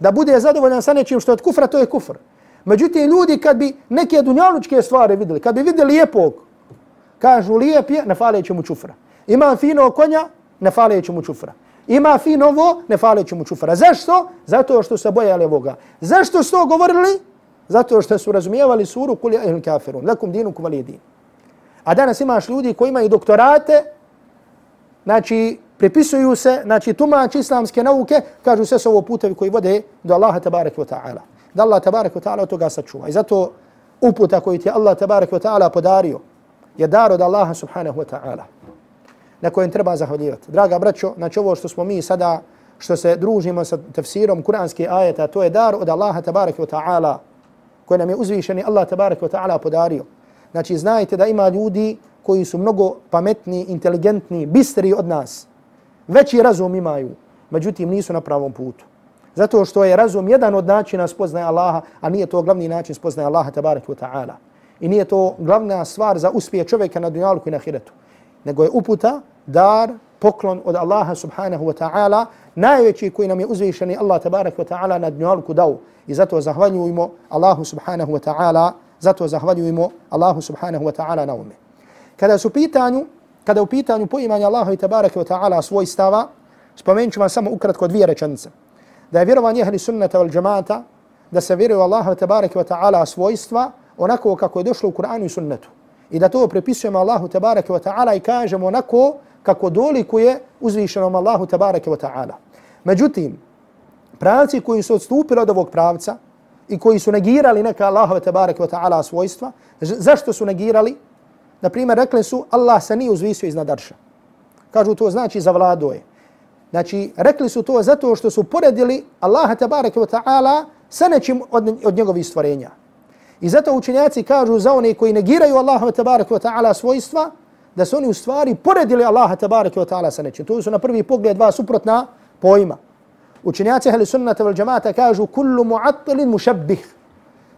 Da bude zadovoljan sa nečim što je od kufra, to je kufr. Međutim, ljudi kad bi neke dunjalučke stvari vidjeli, kad bi vidjeli lijepog, kažu lijep je, ne faleći mu čufra. Ima fino konja, ne faleći mu čufra. Ima fino ovo, ne faleći mu čufra. Zašto? Zato što se bojali ovoga. Zašto su to govorili? Zato što su razumijevali suru kuli ahlul kafirun. Lakum dinu kuvali din. A danas imaš ljudi koji imaju doktorate, znači pripisuju se, znači tumači islamske nauke, kažu sve su ovo putevi koji vode do Allaha tabaraka wa ta'ala. Da Allah tabaraka wa ta'ala od toga sačuva. I zato uputa koju ti Allah tabaraka wa ta'ala podario, je dar od Allaha subhanahu wa ta'ala na kojem treba zahvaljivati. Draga braćo, znači ovo što smo mi sada, što se družimo sa tefsirom kuranske ajeta, to je dar od Allaha tabaraka wa ta'ala koje nam je uzvišeni Allah tabaraka wa ta'ala podario. Znači znajte da ima ljudi koji su mnogo pametni, inteligentni, bistri od nas. Veći razum imaju, međutim nisu na pravom putu. Zato što je razum jedan od načina spoznaje Allaha, a nije to glavni način spoznaje Allaha tabaraka wa ta'ala. I nije to glavna stvar za uspije čovjeka na dunjalku i na hiretu. Nego je uputa, dar, poklon od Allaha subhanahu wa ta'ala, najveći koji nam je uzvišeni Allah tabarak wa ta'ala na dunjalku dao. I zato zahvaljujemo Allahu subhanahu wa ta'ala, zato zahvaljujemo Allahu subhanahu wa ta'ala na ume. Kada su pitanju, kada u pitanju poimanja Allaha i tabarak wa ta'ala svoj stava, spomenut ću vam samo ukratko dvije rečenice. da je vjerovanje ehli sunnata wal džemata, da se vjeruje Allaha tabarak wa ta'ala svojstva onako kako je došlo u Kur'anu i sunnetu. I da to prepisujemo Allahu tabaraka wa ta'ala i kažemo onako kako dolikuje uzvišenom Allahu tabaraka wa ta'ala. Međutim, pravci koji su odstupili od ovog pravca i koji su negirali neka Allahove tabaraka wa ta'ala svojstva, zašto su negirali? Na primjer, rekli su Allah se nije uzvisio iznad arša. Kažu to znači zavlado je. Znači, rekli su to zato što su poredili Allaha tabaraka wa ta'ala sa nečim od, od njegovih stvorenja. I zato učenjaci kažu za one koji negiraju Allaha tabaraka wa ta'ala svojstva, da su oni u stvari poredili Allaha tabaraka wa ta'ala sa nečim. To su na prvi pogled dva suprotna pojma. Učenjaci ahli sunnata wal džamata kažu kullu mu'attilin mušabbih.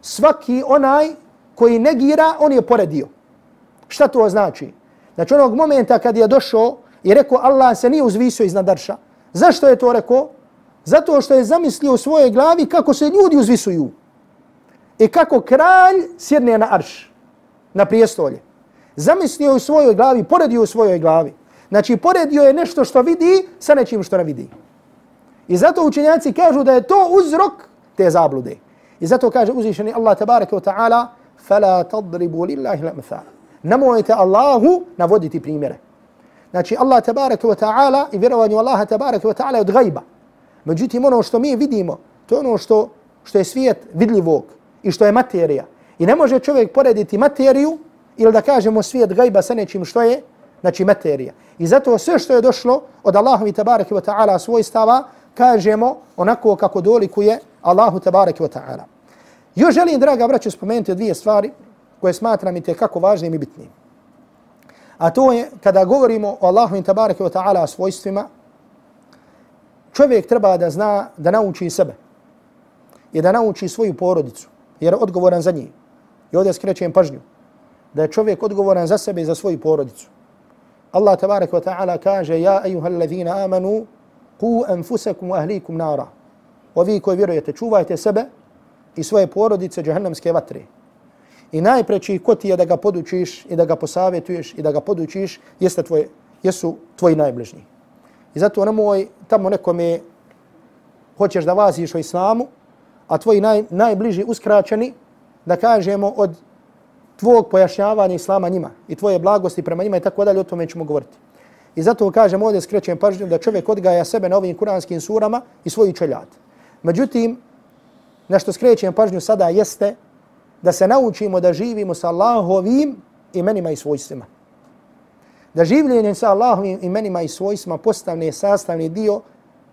Svaki onaj koji negira, on je poredio. Šta to znači? Znači onog momenta kad je došao i rekao Allah se nije uzvisio iznad arša. Zašto je to rekao? Zato što je zamislio u svojoj glavi kako se ljudi uzvisuju I kako kralj sjedne na arš, na prijestolje. Zamislio u svojoj glavi, poredio u svojoj glavi. Znači, poredio je nešto što vidi sa nečim što ne vidi. I zato učenjaci kažu da je to uzrok te zablude. I zato kaže uzvišeni Allah tabaraka wa ta'ala فَلَا تَضْرِبُوا لِلَّهِ لَمْثَالِ Nemojte Allahu navoditi primjere. Znači Allah tabaraka wa ta'ala i vjerovanju Allaha tabaraka wa ta'ala je od gajba. Međutim ono što mi vidimo, to je ono što, što je svijet vidljivog i što je materija. I ne može čovjek porediti materiju ili da kažemo svijet gajba sa nečim što je, znači materija. I zato sve što je došlo od Allahovi tabaraka wa ta'ala svojstava, kažemo onako kako dolikuje Allahu tabaraka wa ta'ala. Još želim, draga braću, spomenuti dvije stvari koje smatram i kako važnim i bitnim. A to je kada govorimo o Allahu i tabaraka wa ta'ala svojstvima, čovjek treba da zna da nauči sebe i da nauči svoju porodicu, jer je odgovoran za njih. I ovdje skrećem pažnju da je čovjek odgovoran za sebe i za svoju porodicu. Allah tabarak wa ta'ala kaže Ja ejuha allazina amanu ku anfusakum ahlikum nara. Ovi koji vjerujete, čuvajte sebe i svoje porodice džahannamske vatre. I najpreći ko ti je da ga podučiš i da ga posavjetuješ i da ga podučiš jeste tvoje, jesu tvoji najbližniji. I zato nemoj tamo nekome hoćeš da vaziš o islamu, a tvoji naj, najbliži uskraćeni da kažemo od tvog pojašnjavanja islama njima i tvoje blagosti prema njima i tako dalje, o tome ćemo govoriti. I zato kažem ovdje skrećem pažnju da čovjek odgaja sebe na ovim kuranskim surama i svoju čeljat. Međutim, nešto skrećem pažnju sada jeste da se naučimo da živimo sa Allahovim imenima i svojstvima. Da življenje sa Allahovim imenima i svojstvima postavne sastavni dio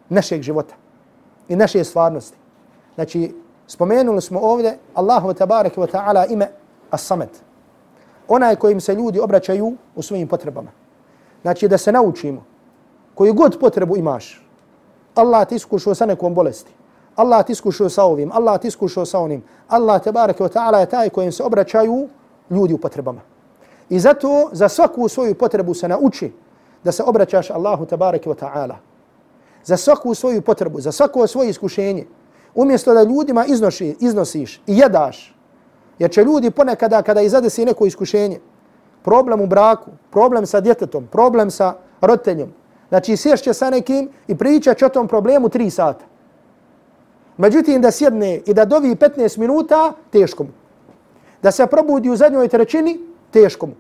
našeg života i naše stvarnosti. Znači, spomenuli smo ovdje Allahu tabaraka wa ta'ala ime As-Samad. Onaj kojim se ljudi obraćaju u svojim potrebama. Znači da se naučimo koju god potrebu imaš. Allah ti iskušao sa nekom bolesti. Allah ti iskušao sa ovim. Allah ti iskušao sa onim. Allah te wa ta'ala je taj kojim se obraćaju ljudi u potrebama. I zato za svaku svoju potrebu se nauči da se obraćaš Allahu te wa ta'ala. Za svaku svoju potrebu, za svako svoje iskušenje. Umjesto da ljudima iznoši, iznosiš i jedaš. Jer će ljudi ponekada kada izadesi neko iskušenje, problem u braku, problem sa djetetom, problem sa roditeljom. Znači sješće sa nekim i pričat će o tom problemu tri sata. Međutim, da sjedne i da dovi 15 minuta, teško mu. Da se probudi u zadnjoj trećini, teško mu.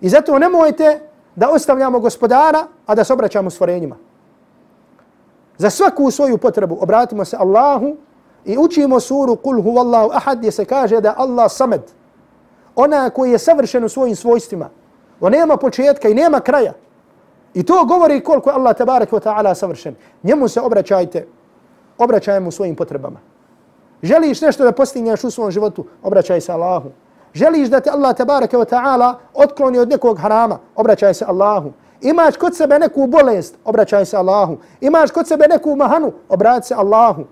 I zato nemojte da ostavljamo gospodara, a da se obraćamo stvorenjima. Za svaku svoju potrebu obratimo se Allahu i učimo suru Kul huvallahu ahad gdje se kaže da Allah samed, ona koji je savršen u svojim svojstvima. On nema početka i nema kraja. I to govori koliko je Allah tabarak wa ta'ala savršen. Njemu se obraćajte, obraćajmo svojim potrebama. Želiš nešto da postigneš u svom životu, obraćaj se Allahu. Želiš da te Allah tabaraka wa ta'ala otkloni od nekog harama, obraćaj se Allahu. Imaš kod sebe neku bolest, obraćaj se Allahu. Imaš kod sebe neku mahanu, obraćaj se Allahu.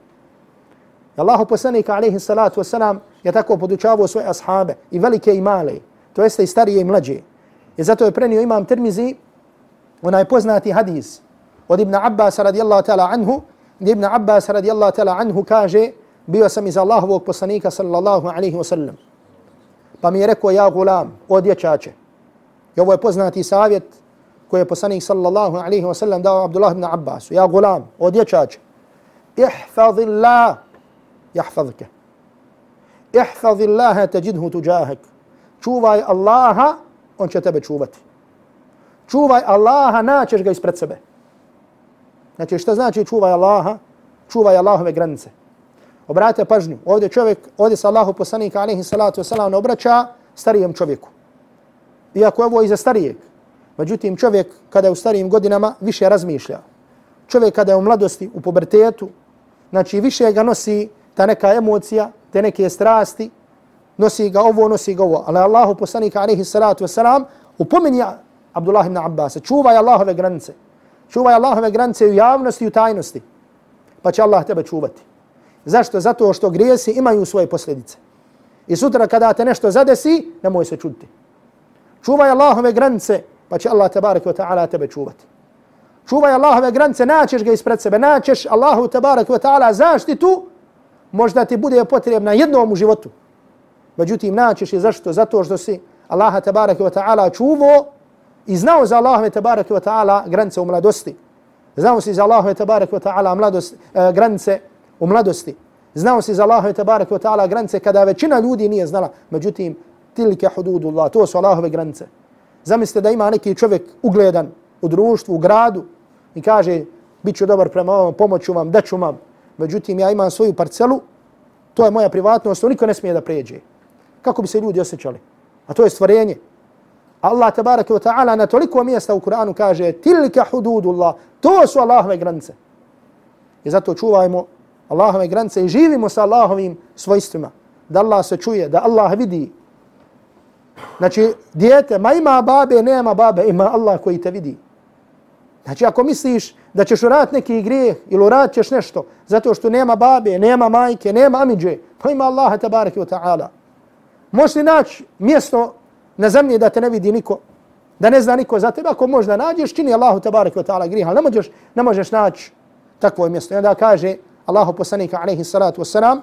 Allahu poslanik alaihi salatu wasalam je tako podučavao svoje ashabe i velike i male, to jeste i starije i mlađe. I zato je prenio imam Tirmizi onaj poznati hadis od Ibn Abbas radijallahu ta'ala anhu, gdje Ibn Abbas radijallahu ta'ala anhu kaže bio sam iz Allahovog poslanika sallallahu alaihi wasallam. Pa mi je rekao ja gulam, o dječače. I ovo je poznati savjet koje je poslanik sallallahu alaihi wa sallam dao Abdullah ibn Abbasu. Ja gulam, o dječače. ihfadhi Allah, jahfadhke. Ihfadhi Allah, teđidhu tuđahek. Čuvaj Allaha, on će tebe čuvati. Čuvaj Allaha, naćeš ga ispred sebe. Znači šta znači čuvaj Allaha? Čuvaj Allahove granice. Obratite pažnju, ovdje čovjek, ovdje se Allahu poslanika alaihi salatu wasalam ne obraća starijem čovjeku. Iako je ovo i za starijeg. Međutim, čovjek kada je u starijim godinama više razmišlja. Čovjek kada je u mladosti, u pubertetu, znači više ga nosi ta neka emocija, te neke strasti, nosi ga ovo, nosi ga ovo. Ali Allahu poslanika alaihi salatu wasalam upominja Abdullah ibn Abbas, čuvaj Allahove granice. Čuvaj Allahove granice u javnosti i u tajnosti. Pa će Allah tebe čuvati. Zašto? Zato što grijesi imaju svoje posljedice. I sutra kada te nešto zadesi, nemoj se čuti. Čuvaj Allahove granice, pa će Allah tabarak wa ta'ala tebe čuvati. Čuvaj Allahove granice, naćeš ga ispred sebe, naćeš Allahu tabarak wa ta'ala zaštitu, možda ti bude potrebna jednom u životu. Međutim, naćeš je zašto? Zato što si Allaha tabarak wa ta'ala čuvao i znao za Allahove tabarak wa ta'ala granice u mladosti. Znao si za Allahove tabarak wa ta'ala mladost, eh, granice u mladosti. Znao si za Allahove tabarak wa ta'ala granice kada većina ljudi nije znala. Međutim, tilke hududullah, to su Allahove granice. Zamislite da ima neki čovjek ugledan u društvu, u gradu i kaže bit ću dobar prema vam, pomoću vam, daću vam. Međutim, ja imam svoju parcelu, to je moja privatnost, to niko ne smije da pređe. Kako bi se ljudi osjećali? A to je stvorenje. Allah tabaraka wa ta'ala na toliko mjesta u Kur'anu kaže tilka hududullah, to su Allahove granice. I zato čuvajmo Allahove granice i živimo sa Allahovim svojstvima. Da Allah se čuje, da Allah vidi. Znači, dijete, ma ima babe, nema babe, ima Allah koji te vidi. Znači, ako misliš da ćeš urat neki grijeh ili urat ćeš nešto zato što nema babe, nema majke, nema amidže, pa ima Allaha tabaraka wa ta'ala. Možeš li naći mjesto na zemlji da te ne vidi niko, da ne zna niko za tebe, ako možda nađeš, čini Allahu tabaraka wa ta'ala grijeh, ali ne možeš, ne možeš naći takvo mjesto. I onda kaže Allahu poslanika alaihi salatu wassalam,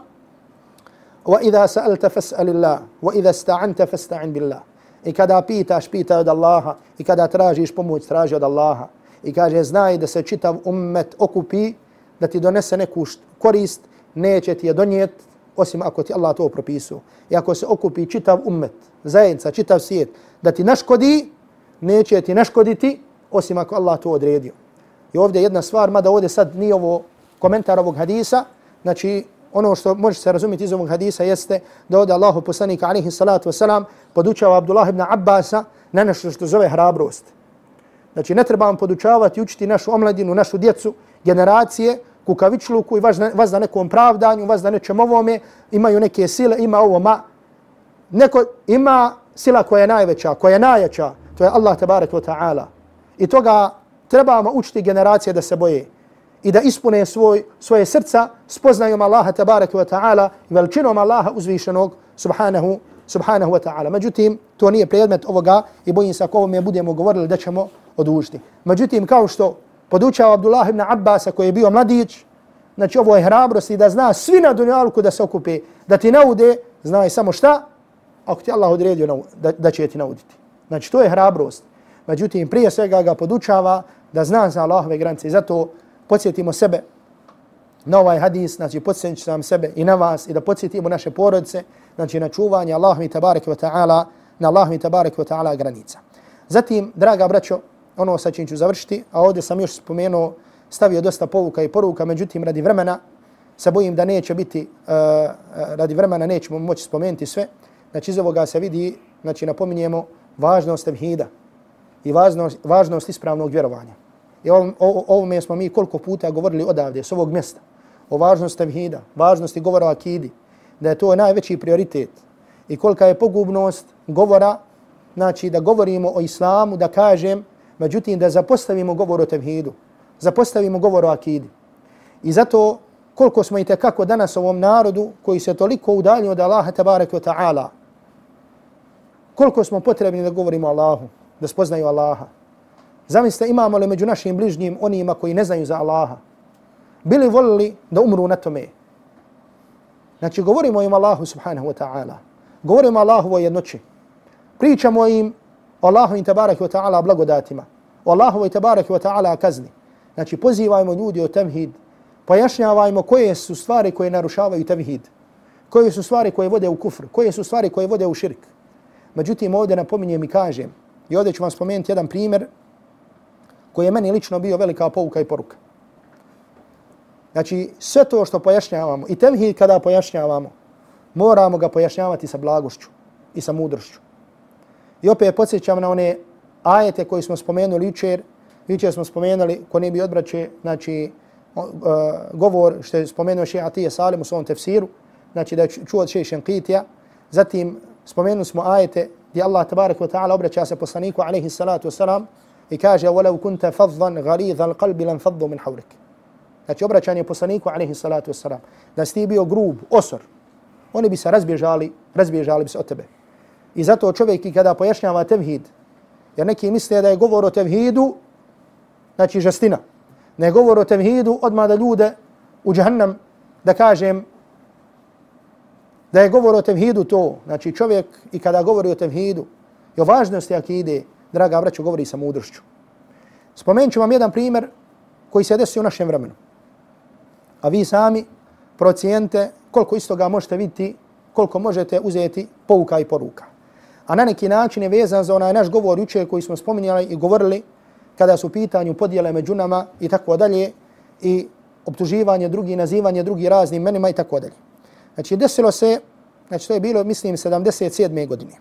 وَإِذَا سَأَلْتَ فَاسْأَلِ اللَّهِ وَإِذَا اسْتَعَنْتَ فَاسْتَعِنْ بِاللَّهِ I kada pitaš, pitaj od Allaha. I kada tražiš pomoć, traži od Allaha. I kaže, znaj da se čitav ummet okupi, da ti donese neku korist, neće ti je donijeti osim ako ti Allah to propisu. I ako se okupi čitav ummet, zajednica, čitav svijet, da ti naškodi, neće ti naškoditi osim ako Allah to odredio. I ovdje jedna stvar, mada ovdje sad nije ovo komentar ovog hadisa, znači ono što može se razumjeti iz ovog hadisa jeste da ovdje Allahu poslanika alihi salatu wasalam podučava Abdullah ibn Abbasa na nešto što zove hrabrost. Znači ne trebamo podučavati učiti našu omladinu, našu djecu, generacije, kukavičluku i vas, vas da nekom pravdanju, vas da nečem ovome, imaju neke sile, ima ovo, ma, neko ima sila koja je najveća, koja je najjača, to je Allah tabarek wa ta'ala. I toga trebamo učiti generacije da se boje i da ispune svoj, svoje srca spoznajom Allaha tabaraka wa ta'ala i veličinom Allaha uzvišenog subhanahu, subhanahu wa ta'ala. Međutim, to nije predmet ovoga i bojim se ako ovome budemo govorili da ćemo odužiti. Međutim, kao što podučao Abdullah ibn Abbas koji je bio mladić, znači ovo je hrabrost i da zna svi na dunjalku da se okupe, da ti naude, znaj samo šta, ako ti Allah odredio da, da će ti nauditi. Znači to je hrabrost. Međutim, prije svega ga podučava da zna za Allahove granice. I zato podsjetimo sebe na ovaj hadis, znači podsjetit sam sebe i na vas i da podsjetimo naše porodice, znači na čuvanje Allahumi tabarik wa ta'ala, na Allahumi tabarik wa ta'ala granica. Zatim, draga braćo, ono sa čim ću završiti, a ovdje sam još spomenuo, stavio dosta povuka i poruka, međutim radi vremena se bojim da neće biti, uh, radi vremena nećemo moći spomenuti sve. Znači iz ovoga se vidi, znači napominjemo važnost tevhida i važnost, važnost ispravnog vjerovanja. I o, o, ovome smo mi koliko puta govorili odavde, s ovog mjesta, o važnosti tevhida, važnosti govora o akidi, da je to najveći prioritet i kolika je pogubnost govora, znači da govorimo o islamu, da kažem, međutim da zapostavimo govor o tevhidu, zapostavimo govor o akidi. I zato koliko smo i tekako danas ovom narodu koji se toliko udaljio od Allaha tabaraka wa ta'ala, koliko smo potrebni da govorimo Allahu, da spoznaju Allaha. Zamislite, imamo li među našim bližnjim onima koji ne znaju za Allaha? Bili volili da umru na tome? Znači, govorimo im Allahu subhanahu wa ta'ala. Govorimo Allahu o jednoći. Pričamo im o Allahu i tabaraki wa ta'ala blagodatima. O Allahu i tabaraki wa ta'ala kazni. Znači, pozivajmo ljudi o tevhid. pojašnjavajmo koje su stvari koje narušavaju tevhid, koje su stvari koje vode u kufr, koje su stvari koje vode u širk. Međutim, ovdje napominjem i kažem, i ovdje ću vam spomenuti jedan primjer koji je meni lično bio velika pouka i poruka. Znači, sve to što pojašnjavamo, i tevhid kada pojašnjavamo, moramo ga pojašnjavati sa blagošću i sa mudrošću. I opet podsjećam na one ajete koje smo spomenuli jučer, jučer smo spomenuli, ko ne bi odbraće, znači, uh, govor što je spomenuo še Atije Salim u svom tefsiru, znači da je čuo od še Šenkitija, zatim spomenuli smo ajete gdje Allah tabarak wa ta'ala obraća se poslaniku alaihi salatu wasalam i kaže وَلَوْ كُنْتَ فَضًّا غَرِيذَ الْقَلْبِ لَنْ فَضُّ مِنْ حَوْلِكِ Znači obraćanje poslaniku alaihi salatu wasalam. Da si ti bio grub, osor, oni bi se razbježali, razbježali bi se od tebe. I zato čovjek i kada pojašnjava tevhid, jer neki misle da je govor o tevhidu, znači žestina, ne govor o tevhidu odmah da ljude u džahannam, da kažem, da je govor o tevhidu to, znači čovjek i kada govori o tevhidu i o važnosti akide, draga braćo, govori sa mudrošću. Spomenut ću vam jedan primjer koji se desi u našem vremenu. A vi sami procijente koliko isto ga možete vidjeti, koliko možete uzeti pouka i poruka. A na neki način je vezan za onaj naš govor jučer koji smo spominjali i govorili kada su pitanju podijele među nama i tako dalje i optuživanje drugi, nazivanje drugi raznim menima i tako dalje. Znači, desilo se, znači to je bilo, mislim, 77. godine.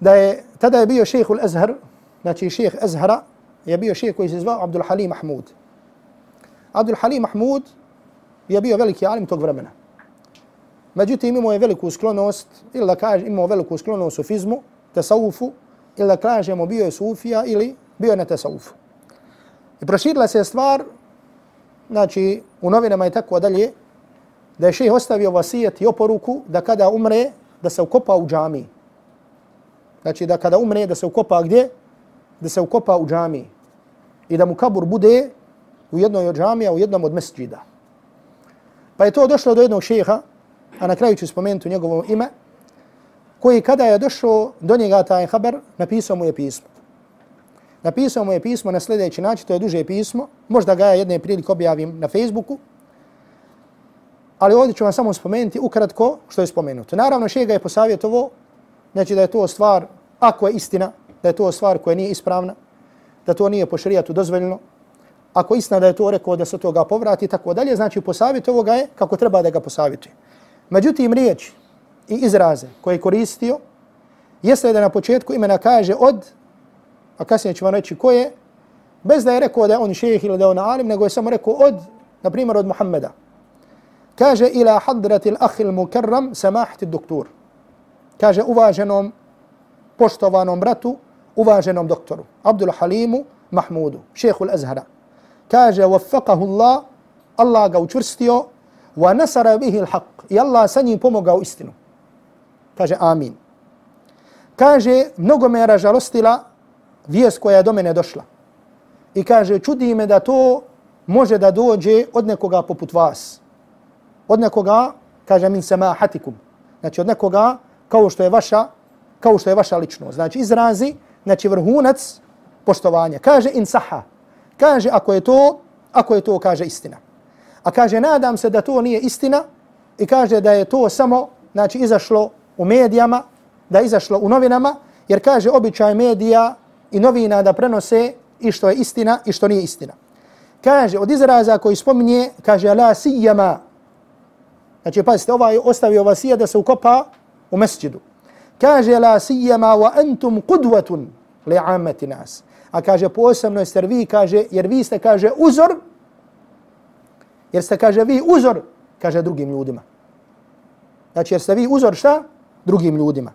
Da je, tada je bio šeheh Azhar, znači šeheh Azhara, je bio šeheh koji se zvao Abdul Halim Mahmud. Abdul Halim Mahmud je bio veliki alim tog vremena. Međutim, imao je veliku sklonost, ili da kaže, imao veliku sklonost sufizmu, tasawufu, ili da kažemo bio je sufija ili bio je na tasawufu. I proširila se stvar, znači, u novinama i tako dalje, da je šeh ostavio vasijet i oporuku da kada umre, da se ukopa u džamiji Znači, da kada umre, da se ukopa gdje? Da se ukopa u džamiji. I da mu kabur bude u jednoj od džamija, u jednom od mesđida. Pa je to došlo do jednog šeha, a na kraju ću spomenuti njegovo ime, koji kada je došao do njega taj haber, napisao mu je pismo. Napisao mu je pismo na sljedeći način, to je duže pismo, možda ga ja jedne prilike objavim na Facebooku, ali ovdje ću vam samo spomenuti ukratko što je spomenuto. Naravno, šega je posavjetovo, znači da je to stvar, ako je istina, da je to stvar koja nije ispravna, da to nije po šarijatu dozvoljeno, ako istina da je to rekao da se toga povrati i tako dalje, znači posavjetovo ga je kako treba da ga posavjetuje. Međutim, riječ i izraze koje je koristio, jeste da na početku imena kaže od, a kasnije ću vam reći ko je, bez da je rekao da je on šejih ili da je on alim, nego je samo rekao od, na primjer od Muhammeda. Kaže ila hadratil ahil mukarram samahti doktor. Kaže uvaženom, poštovanom bratu, uvaženom doktoru, Abdul Halimu Mahmudu, šehu al-Azhara. Kaže, waffaqahu Allah, Allah ga učvrstio, wa nasara bihi l-haq. I Allah sa njim pomogao istinu. Kaže, amin. Kaže, mnogo me je ražalostila vijest koja je do mene došla. I kaže, čudi me da to može da dođe od nekoga poput vas. Od nekoga, kaže, min samahatikum. Znači, od nekoga kao što je vaša, kao što je vaša ličnost. Znači, izrazi, znači, vrhunac poštovanja. Kaže, in saha. Kaže, ako je to, ako je to, kaže, istina. A kaže, nadam se da to nije istina i kaže da je to samo, znači, izašlo u medijama, da je izašlo u novinama, jer kaže, običaj medija i novina da prenose i što je istina i što nije istina. Kaže, od izraza koji spominje, kaže, la sijama. Znači, pazite, ovaj ostavio vasija da se ukopa u mesđidu. Kaže, la sijema wa antum kudvatun li amati nas. A kaže, posebno jeste vi, kaže, jer vi ste, kaže, uzor Jer ste, kaže, vi uzor, kaže, drugim ljudima. Znači, jer ste vi uzor šta? Drugim ljudima.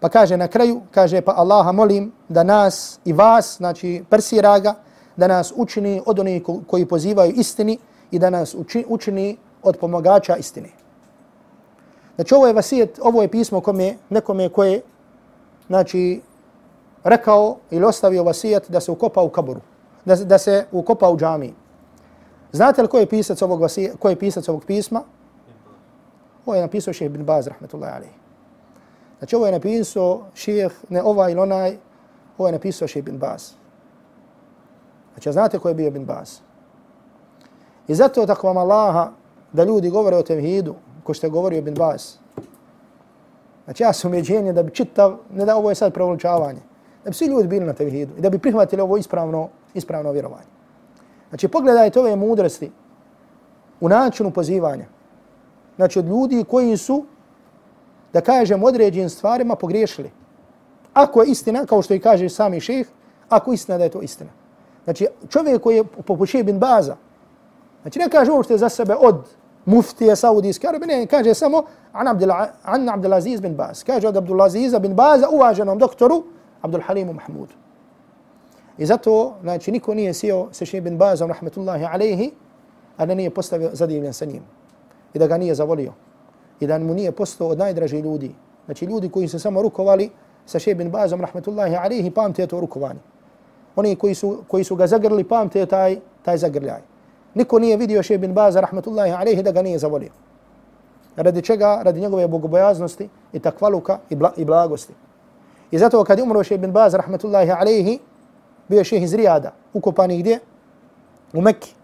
Pa kaže na kraju, kaže, pa Allaha molim da nas i vas, znači, persira ga, da nas učini od onih koji pozivaju istini i da nas učini od pomagača istini. Znači, ovo je vasijet, ovo je pismo kome, nekome koje, znači, rekao ili ostavio vasijet da se ukopa u kaboru, da, da se ukopa u džamiji. Znate li ko je pisac ovog, vasijet, ko je pisac ovog pisma? Ovo je napisao šeheh bin Baz, rahmetullahi alihi. Znači ovo je napisao šeheh, ne ovaj ili onaj, ovo je napisao šeheh bin Baz. Znači znate ko je bio bin Baz? I zato tako vam Allaha da ljudi govore o tevhidu, ko što je govorio Bin Bas. Znači ja sam umeđenje da bi čitav, ne da ovo je sad provoličavanje, da bi svi ljudi bili na tevhidu i da bi prihvatili ovo ispravno, ispravno vjerovanje. Znači pogledajte ove mudrosti u načinu pozivanja. Znači od ljudi koji su, da kažem, određenim stvarima pogriješili. Ako je istina, kao što i kaže sami šeh, ako je istina da je to istina. Znači čovjek koji je poput bin Baza, znači ne kaže uopšte je za sebe od muftije Saudijske Arabije, ne, kaže samo an, Abdul, an Abdulaziz bin Baz. Kaže od Abdelaziza bin Baza uvaženom doktoru Abdul Halimu Mahmudu. I zato, znači, niko nije sio sa Šeji bin Bazom, rahmetullahi alaihi, a da nije postavio zadivljen sa njim. I da ga nije zavolio. I da mu nije postao od najdraži ljudi. Znači, ljudi koji su samo rukovali sa Šeji bin Bazom, rahmetullahi alaihi, pamte to rukovani. Oni koji su, koji su ga zagrli, pamte taj, taj zagrljaj. Niko nije vidio še bin Baza, rahmetullahi alaihi, da ga nije zavolio. Radi čega? Radi njegove bogobojaznosti i takvaluka i, bla, i blagosti. I zato kad je umro še bin Baza, rahmetullahi alaihi, bio šeh iz Rijada, ukopani gdje? U Mekki.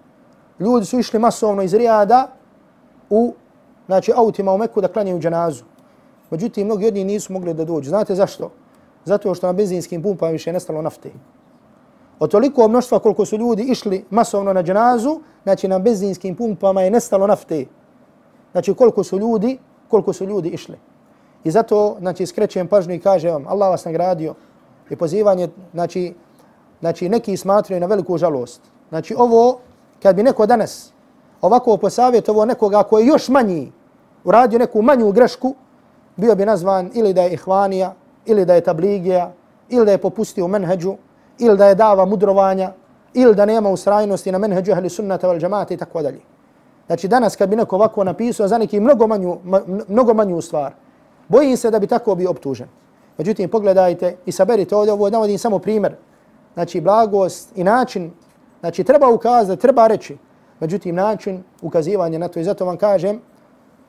Ljudi su išli masovno iz Rijada u znači, autima u Mekku da klanjaju džanazu. Međutim, mnogi od njih nisu mogli da dođu. Znate zašto? Zato što na benzinskim pumpama više nestalo nafte. Od toliko mnoštva koliko su ljudi išli masovno na dženazu, znači na benzinskim pumpama je nestalo nafte. Znači koliko su ljudi, koliko su ljudi išli. I zato, znači, skrećem pažnju i kažem vam, Allah vas nagradio i pozivanje, znači, znači neki smatraju na veliku žalost. Znači ovo, kad bi neko danas ovako posavjetovo nekoga koji je još manji, uradio neku manju grešku, bio bi nazvan ili da je ihvanija, ili da je tabligija, ili da je popustio menheđu, ili da je dava mudrovanja, ili da nema usrajnosti na menheđu ahli sunnata val džamata i tako dalje. Znači danas kad bi neko ovako napisao za neki mnogo manju, mnogo manju stvar, bojim se da bi tako bio optužen. Međutim, pogledajte i saberite ovdje, ovo navodim samo primjer znači blagost i način, znači treba ukazati, treba reći, međutim način ukazivanja na to i zato vam kažem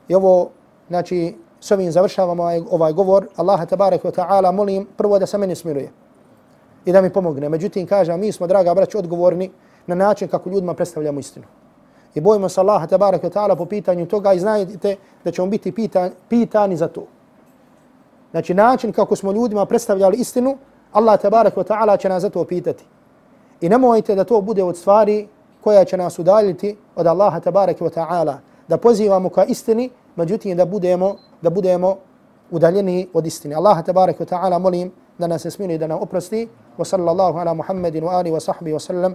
i ovo, znači s ovim završavamo ovaj, ovaj govor, Allaha tabarak wa ta'ala molim prvo da se meni smiluje i da mi pomogne. Međutim, kažem, mi smo, draga brać, odgovorni na način kako ljudima predstavljamo istinu. I bojimo se Allaha tabarak wa ta'ala po pitanju toga i znajte da ćemo biti pitan, pitani za to. Znači, način kako smo ljudima predstavljali istinu, Allah tabarak wa ta'ala će nas za to pitati. I nemojte da to bude od stvari koja će nas udaljiti od Allaha tabarak wa ta'ala. Da pozivamo ka istini, međutim da budemo, da budemo udaljeni od istine. Allaha tabarak wa ta'ala molim da nas smiri da nam oprosti. Wa sallallahu ala Muhammedin wa ali wa sahbihi wa sallam